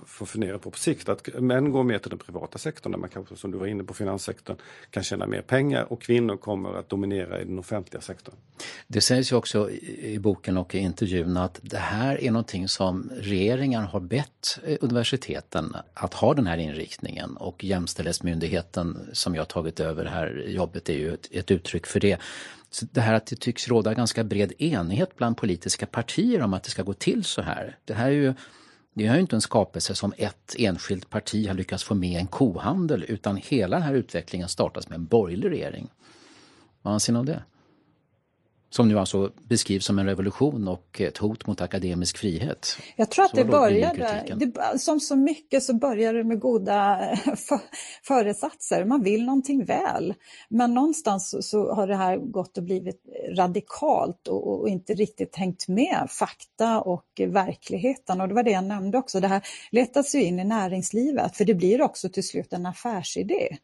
[SPEAKER 9] får fundera på på sikt. Att män går mer till den privata sektorn där man kanske, som du var inne på, finanssektorn kan tjäna mer pengar och kvinnor kommer att dominera i den offentliga sektorn.
[SPEAKER 8] Det sägs ju också i boken och i intervjun att det här är någonting som regeringar har bett eh, universiteten att ha den här inriktningen och Jämställdhetsmyndigheten som jag tagit över här jobbet är ju ett, ett uttryck för det. Så det här att det tycks råda ganska bred enighet bland politiska partier om att det ska gå till så här. Det här är ju det är ju inte en skapelse som ett enskilt parti har lyckats få med i en kohandel utan hela den här utvecklingen startas med en borgerlig regering. Vad anser ni om det? Som nu alltså beskrivs som en revolution och ett hot mot akademisk frihet.
[SPEAKER 11] Jag tror att
[SPEAKER 8] Så
[SPEAKER 11] det började, det, som så mycket så börjar det med goda (laughs) för, föresatser. Man vill någonting väl. Men någonstans så, så har det här gått och blivit radikalt och, och inte riktigt hängt med fakta och verkligheten. Och det var det jag nämnde också. Det här letas ju in i näringslivet för det blir också till slut en affärsidé.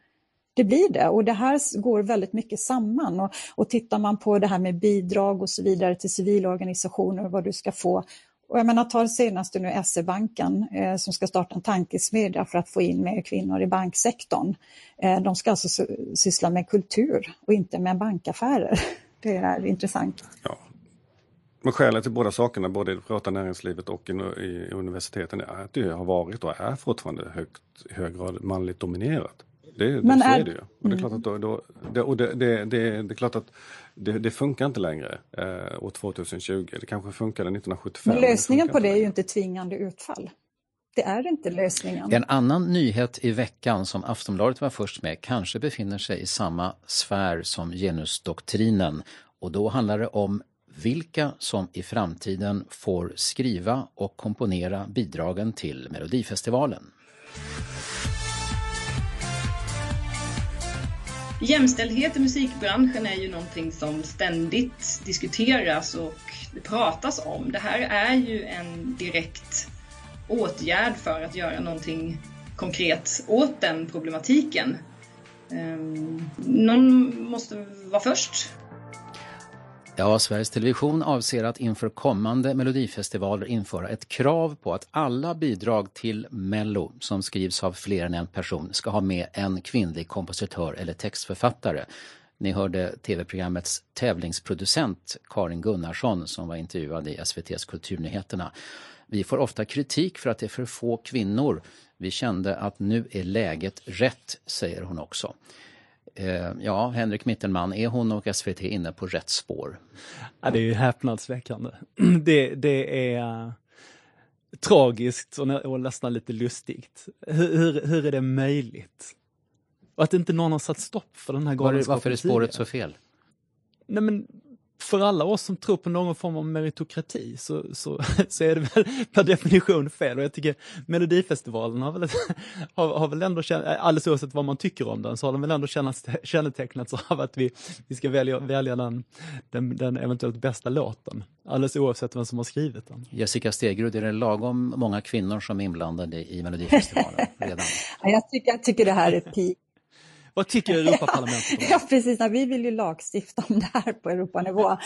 [SPEAKER 11] Det blir det och det här går väldigt mycket samman. Och, och tittar man på det här med bidrag och så vidare till civilorganisationer och vad du ska få. Och jag menar, ta det senaste nu SE-banken eh, som ska starta en tankesmedja för att få in mer kvinnor i banksektorn. Eh, de ska alltså syssla med kultur och inte med bankaffärer. (laughs) Det är intressant. Ja.
[SPEAKER 9] Men skälet till båda sakerna, både i det privata näringslivet och i, i universiteten, är att det har varit och är fortfarande högt, i hög grad manligt dominerat. Det, det,
[SPEAKER 11] Men
[SPEAKER 9] så
[SPEAKER 11] är-
[SPEAKER 9] är det ju. Och det är klart att, då, då, det, och det, det, det, det är klart att det, det funkar inte längre eh, år 2020. Det kanske funkade 1975.
[SPEAKER 11] Men
[SPEAKER 9] men det
[SPEAKER 11] lösningen på det är ju inte tvingande utfall. Det är inte lösningen.
[SPEAKER 8] En annan nyhet i veckan som Aftonbladet var först med kanske befinner sig i samma sfär som genusdoktrinen. Och då handlar det om vilka som i framtiden får skriva och komponera bidragen till Melodifestivalen.
[SPEAKER 7] Jämställdhet i musikbranschen är ju någonting som ständigt diskuteras och det pratas om. Det här är ju en direkt åtgärd för att göra någonting konkret åt den problematiken. Ehm, någon måste vara först.
[SPEAKER 8] Ja, Sveriges Television avser att inför kommande melodifestivaler införa ett krav på att alla bidrag till Mello som skrivs av fler än en person ska ha med en kvinnlig kompositör eller textförfattare. Ni hörde tv-programmets tävlingsproducent Karin Gunnarsson som var intervjuad i SVTs Kulturnyheterna. Vi får ofta kritik för att det är för få kvinnor. Vi kände att nu är läget rätt, säger hon också. Eh, ja, Henrik Mittelman, är hon och SVT inne på rätt spår?
[SPEAKER 10] Ja, det är ju häpnadsväckande. (clears throat) Det, det är tragiskt och, och nästan lite lustigt. Hur, hur, hur, är det möjligt? Och att inte någon har satt stopp för den här galenskapen
[SPEAKER 8] Varför är spåret så fel?
[SPEAKER 10] Nej men för alla oss som tror på någon form av meritokrati så, så, (laughs) så är det väl per definition fel. Och jag tycker Melodifestivalen har väl, (laughs) har, har väl ändå, alldeles oavsett vad man tycker om den, så har den väl ändå (laughs) kännetecknats av att vi, vi ska välja, välja den, den, den eventuellt bästa låten. Alldeles oavsett vem som har skrivit den.
[SPEAKER 8] Jessica Stegrud, är det lagom många kvinnor som är inblandade i Melodifestivalen redan?
[SPEAKER 11] jag, tycker, jag tycker det här är peak
[SPEAKER 10] vad tycker Europaparlamentet om det? (laughs)
[SPEAKER 11] Ja, precis. Vi vill ju lagstifta om det här på Europanivå. (laughs)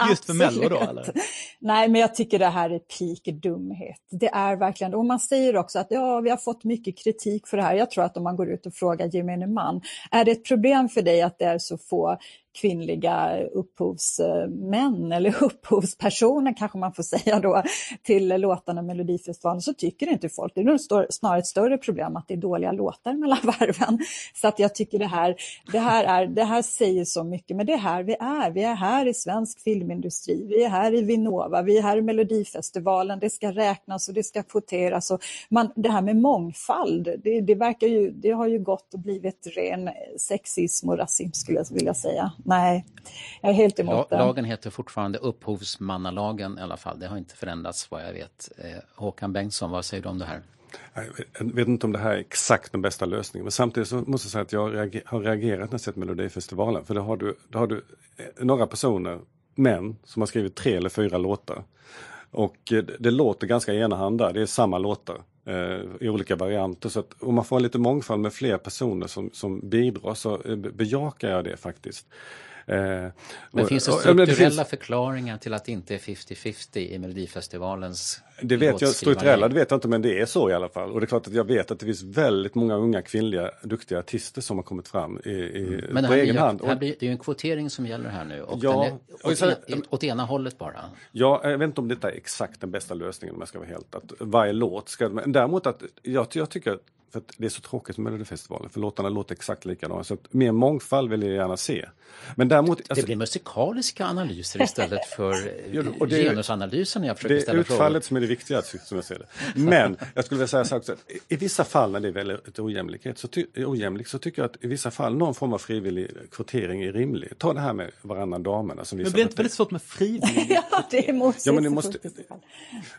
[SPEAKER 11] (laughs)
[SPEAKER 10] Just för Mello då, eller?
[SPEAKER 11] Nej, men jag tycker det här är peak dumhet. Det är verkligen, och man säger också att ja, vi har fått mycket kritik för det här. Jag tror att om man går ut och frågar gemene man, är det ett problem för dig att det är så få kvinnliga upphovsmän eller (laughs) upphovspersoner kanske man får säga då till låtarna Melodifestivalen så tycker inte folk. Det är snarare ett större problem att det är dåliga låtar mellan (laughs) varven. Så att jag tycker det här, det här, är, det här säger så mycket, men det är här vi är. Vi är här i svensk filmindustri, vi är här i Vinnova, vi är här i Melodifestivalen, det ska räknas och det ska kvoteras. Och man, det här med mångfald, det, det, verkar ju, det har ju gått och blivit ren sexism och rasism skulle jag vilja säga nej, jag är helt emot
[SPEAKER 8] den. Lagen heter fortfarande upphovsmannalagen i alla fall. Det har inte förändrats vad jag vet. Eh, Håkan Bengtsson, vad säger du om det här?
[SPEAKER 9] Jag vet inte om det här är exakt den bästa lösningen, men samtidigt så måste jag säga att jag har reagerat när jag sett Melodifestivalen. För då har du, då har du eh, några personer, män, som har skrivit tre eller fyra låtar. Och eh, det låter ganska enahanda, det är samma låtar Eh, i olika varianter. Så att om man får lite mångfald med fler personer som, som bidrar så eh, bejakar jag det faktiskt.
[SPEAKER 8] Eh, men finns det strukturella det finns... förklaringar till att det inte är 50-50 i Melodifestivalens
[SPEAKER 9] Det vet jag, strukturella det vet jag inte men det är så i alla fall. Och det är klart att jag vet att det finns väldigt många unga kvinnliga duktiga artister som har kommit fram i, i, mm.
[SPEAKER 8] men
[SPEAKER 9] på egen
[SPEAKER 8] blir,
[SPEAKER 9] hand.
[SPEAKER 8] Blir, det är ju en kvotering som gäller här nu och ja, är åt, så, en, åt ena hållet bara.
[SPEAKER 9] Ja, jag vet inte om detta är exakt den bästa lösningen om jag ska vara helt att varje låt ska, men däremot att jag, jag tycker för det är så tråkigt med Melodifestivalen, för låtarna låter exakt likadana. Så att mer mångfald vill jag gärna se. Men däremot...
[SPEAKER 8] Det alltså, blir musikaliska analyser istället för (laughs) och det, genusanalysen jag försöker
[SPEAKER 9] ställa Det är utfallet som är det viktiga, som jag ser det. Men jag skulle vilja säga så också, i vissa fall när det är väldigt ojämlikhet, så, ty, ojämlikt, så tycker jag att i vissa fall någon form av frivillig kvotering är rimlig. Ta det här med varannan damerna. Som
[SPEAKER 10] men blir det inte väldigt svårt med frivillig (laughs)
[SPEAKER 11] Ja, det måste ja, men det måste,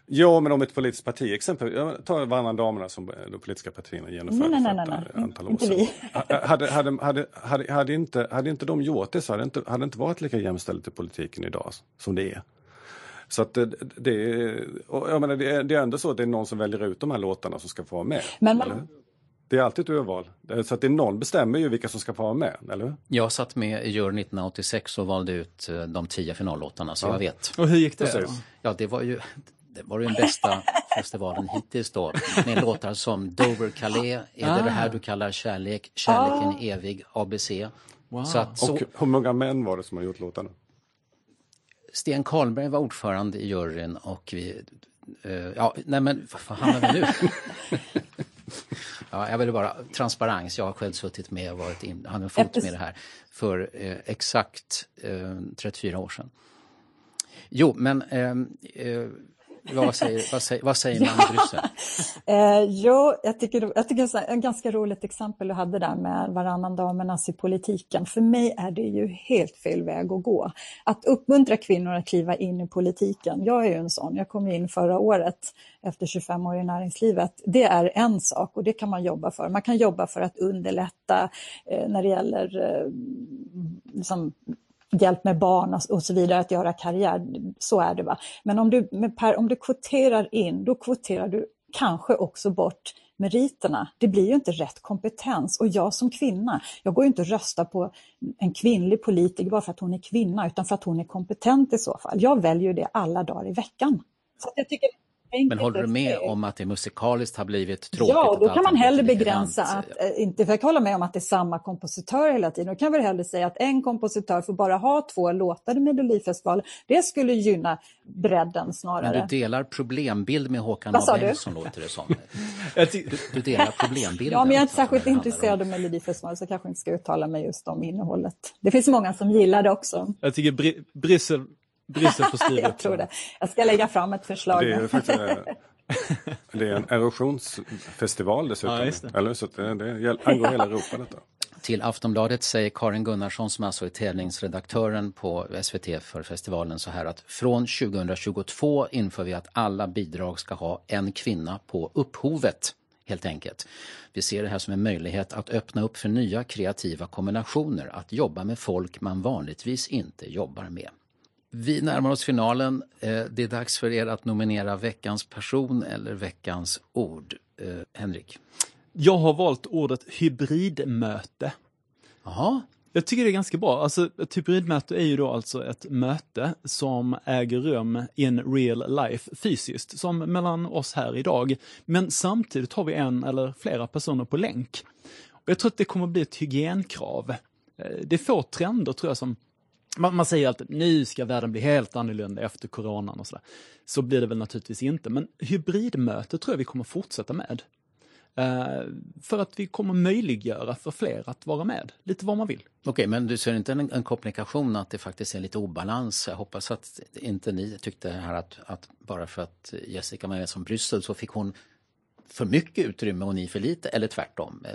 [SPEAKER 9] Ja, men om ett politiskt parti, exempel, ta varannan damerna som de politiska partierna Palestina genomförde
[SPEAKER 11] nej, nej, nej, nej. antal år sedan.
[SPEAKER 9] Hade, hade, hade, hade, hade, inte, hade inte de gjort det så hade det inte, hade inte varit lika jämställt i politiken idag som det är. Så att det, det, jag menar, det, är, det är ändå så att det är någon som väljer ut de här låtarna som ska få vara med. Men man... Det är alltid ett urval. Så att det är någon bestämmer ju vilka som ska få vara med, eller
[SPEAKER 8] Jag satt med i jury 1986 och valde ut eh, de tio finallåtarna, så ja. jag vet.
[SPEAKER 10] Och hur gick det?
[SPEAKER 8] Ja, det var ju det var den bästa (laughs) festivalen hittills då. Med låtar som Dover Calais, Är ah. det det här du kallar kärlek, Kärleken ah. evig, ABC.
[SPEAKER 9] Wow. Så att, så... Och hur många män var det som har gjort låtarna?
[SPEAKER 8] Sten Karlberg var ordförande i juryn och vi... Uh, ja, nej men vad hamnar vi nu? (laughs) ja, jag vill bara transparens. Jag har själv suttit med och varit in, hade en fot med det här för uh, exakt uh, eh, 34 år sedan. Jo, men vad säger, vad säger, vad säger man i Bryssel?
[SPEAKER 11] eh, jo, jag tycker, jag tycker det är ett ganska roligt exempel du hade där med varannan damernas i politiken. För mig är det ju helt fel väg att gå. Att uppmuntra kvinnor att kliva in i politiken. Jag är ju en sån, jag kom in förra året efter 25 år i näringslivet. Det är en sak och det kan man jobba för. Man kan jobba för att underlätta eh, när det gäller eh, liksom, hjälp med barn och så vidare att göra karriär. Så är det. va. Men om du, per, om du kvoterar in, då kvoterar du kanske också bort meriterna. Det blir ju inte rätt kompetens. Och jag som kvinna, jag går ju inte och röstar på en kvinnlig politiker bara för att hon är kvinna, utan för att hon är kompetent i så fall. Jag väljer det alla dagar i veckan. Så jag tycker
[SPEAKER 8] men håller du med om att det musikaliskt har blivit tråkigt?
[SPEAKER 11] Ja, då kan man hellre begränsa att, eh, inte för att hålla med om att det är samma kompositör hela tiden, då kan vi hellre säga att en kompositör får bara ha två låtar i Melodifestivalen. Det skulle gynna bredden snarare.
[SPEAKER 8] Men du delar problembild med Håkan
[SPEAKER 11] Vad?
[SPEAKER 8] Bengtsson låter det som. (laughs) Du, du delar problembilden.
[SPEAKER 11] Ja, men jag är inte särskilt intresserad av Melodifestivalen så jag kanske inte ska uttala mig just om innehållet. Det finns många som gillar det också.
[SPEAKER 10] Jag tycker Bry- Bryssel, Bryssel (laughs) får styra
[SPEAKER 11] jag tror det. Jag ska lägga fram ett förslag.
[SPEAKER 9] Det är faktiskt (laughs) det är en erosionsfestival dessutom.
[SPEAKER 8] Ja, det.
[SPEAKER 9] Eller, så det, det angår hela (laughs) Europa detta.
[SPEAKER 8] Till Aftonbladet säger Karin Gunnarsson som alltså är tävlingsredaktören på SVT för festivalen så här att från 2022 inför vi att alla bidrag ska ha en kvinna på upphovet. Helt enkelt. Vi ser det här som en möjlighet att öppna upp för nya kreativa kombinationer, att jobba med folk man vanligtvis inte jobbar med. Vi närmar oss finalen. Eh, Det är dags för er att nominera veckans person eller veckans ord. Eh, Henrik?
[SPEAKER 10] Jag har valt ordet hybridmöte.
[SPEAKER 8] Jaha.
[SPEAKER 10] Jag tycker det är ganska bra. Alltså, ett hybridmöte är ju då alltså ett möte som äger rum in real life fysiskt, som mellan oss här idag. Men samtidigt har vi en eller flera personer på länk. Och jag tror att det kommer att bli ett hygienkrav. Eh, Det är få trender tror jag som man, man säger alltid nu ska världen bli helt annorlunda efter coronan och sådär. Så blir det väl naturligtvis inte, men hybridmöte tror jag vi kommer fortsätta med. Eh, för att vi kommer möjliggöra för fler att vara med, lite vad man vill.
[SPEAKER 8] Okej, men du ser inte en, en komplikation att det faktiskt är lite obalans? Jag hoppas att inte ni tyckte här att, att bara för att Jessica var med som Bryssel så fick hon för mycket utrymme och ni för lite, eller tvärtom?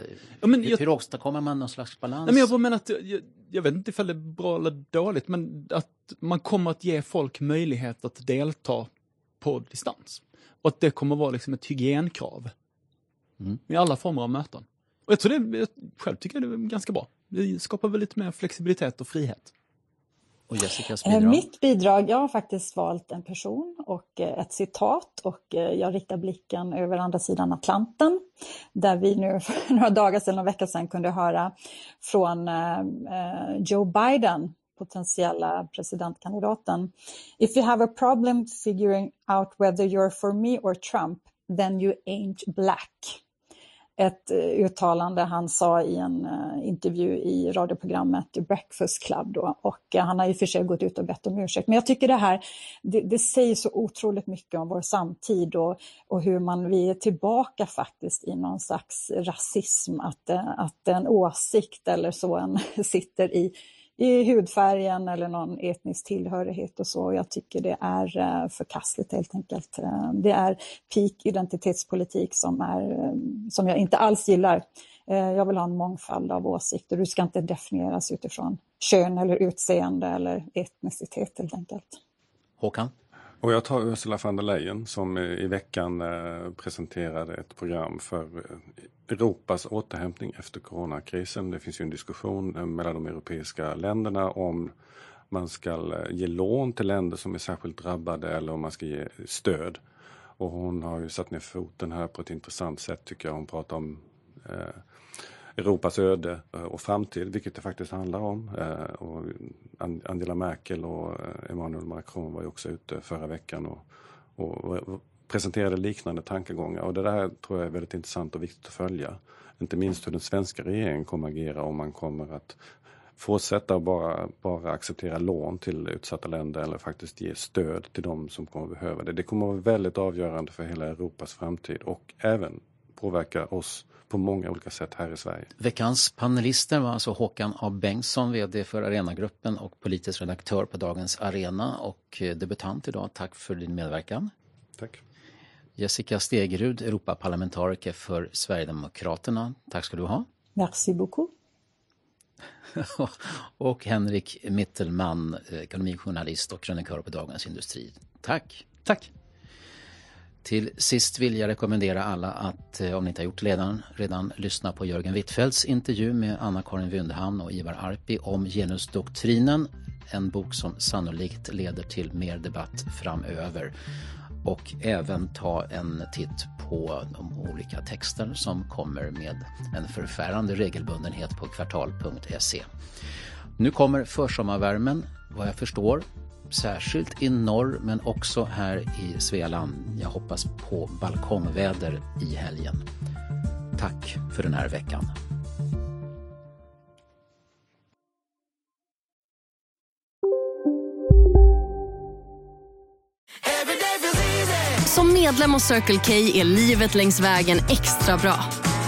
[SPEAKER 10] Ja, men
[SPEAKER 8] hur,
[SPEAKER 10] jag-
[SPEAKER 8] hur åstadkommer man någon slags balans?
[SPEAKER 10] Nej, men jag menar att, jag, jag vet inte ifall det är bra eller dåligt, men att man kommer att ge folk möjlighet att delta på distans. Och att det kommer vara liksom ett hygienkrav. I alla former av möten. Och jag tror det, jag själv tycker det är ganska bra. Det skapar väl lite mer flexibilitet och frihet.
[SPEAKER 8] Och Jessicas
[SPEAKER 11] Eh,
[SPEAKER 8] bidrag?
[SPEAKER 11] Mitt bidrag, jag har faktiskt valt en person och eh, ett citat och eh, jag riktar blicken över andra sidan Atlanten där vi nu (laughs) för några dagar sedan, några veckor sedan kunde höra från Joe Biden, potentiella presidentkandidaten. If you have a problem figuring out whether you're for me or Trump, then you ain't black ett eh, uttalande han sa i en eh, intervju i radioprogrammet Breakfast Club. Då. Och eh, han har i och för sig gått ut och bett om ursäkt. Men jag tycker det här, det, det säger så otroligt mycket om vår samtid och, och hur man, vi är tillbaka faktiskt i någon slags rasism. Att, att en åsikt eller så en (laughs) sitter i i hudfärgen eller någon etnisk tillhörighet och så. Jag tycker det är eh, förkastligt helt enkelt. Eh, det är peak identitetspolitik som, är, eh, som jag inte alls gillar. Jag vill ha en mångfald av åsikter. Du ska inte definieras utifrån kön eller utseende eller etnicitet helt enkelt.
[SPEAKER 8] Håkan?
[SPEAKER 9] Och jag tar Ursula von der Leyen som i veckan eh, presenterade ett program för eh, Europas återhämtning efter coronakrisen. Det finns ju en diskussion eh, mellan de europeiska länderna om man ska ge lån till länder som är särskilt drabbade eller om man ska ge stöd. Och hon har ju satt ner foten här på ett intressant sätt tycker jag. Hon pratar om eh, Europas öde eh, och framtid, vilket det faktiskt handlar om. Eh, och Angela Merkel och eh, Emmanuel Macron var ju också ute förra veckan och, och, presenterade liknande tankegångar. Och det där tror jag är väldigt intressant och viktigt att följa. Inte minst hur den svenska regeringen kommer att agera om man kommer att fortsätta att bara, bara acceptera lån till utsatta länder eller faktiskt ge stöd till de som kommer att behöva det. Det kommer att vara väldigt avgörande för hela Europas framtid och även påverka oss på många olika sätt här i Sverige.
[SPEAKER 8] Veckans panelister var alltså Håkan A Bengtsson, VD för Arenagruppen och politisk redaktör på Dagens Arena och eh, debutant idag. Tack för din medverkan.
[SPEAKER 9] Tack.
[SPEAKER 8] Jessica Stegerud, Europaparlamentariker för Sverigedemokraterna. Tack ska du ha.
[SPEAKER 11] Merci beaucoup. (laughs)
[SPEAKER 8] och Henrik Mittelman, eh, ekonomijournalist och krönikör på Dagens Industri. Tack!
[SPEAKER 10] Tack!
[SPEAKER 8] Till sist vill jag rekommendera alla att, eh, om ni inte har gjort det redan, redan lyssna på Jörgen Wittfeldts intervju med Anna-Karin Wyndhamn och Ivar Arpi om genusdoktrinen. En bok som sannolikt leder till mer debatt framöver. Och även ta en titt på de olika texter som kommer med en förfärande regelbundenhet på kvartal.se. Nu kommer försommarvärmen, vad jag förstår särskilt i norr men också här i Svealand. Jag hoppas på balkongväder i helgen. Tack för den här veckan.
[SPEAKER 13] Som medlem hos Circle K är livet längs vägen extra bra.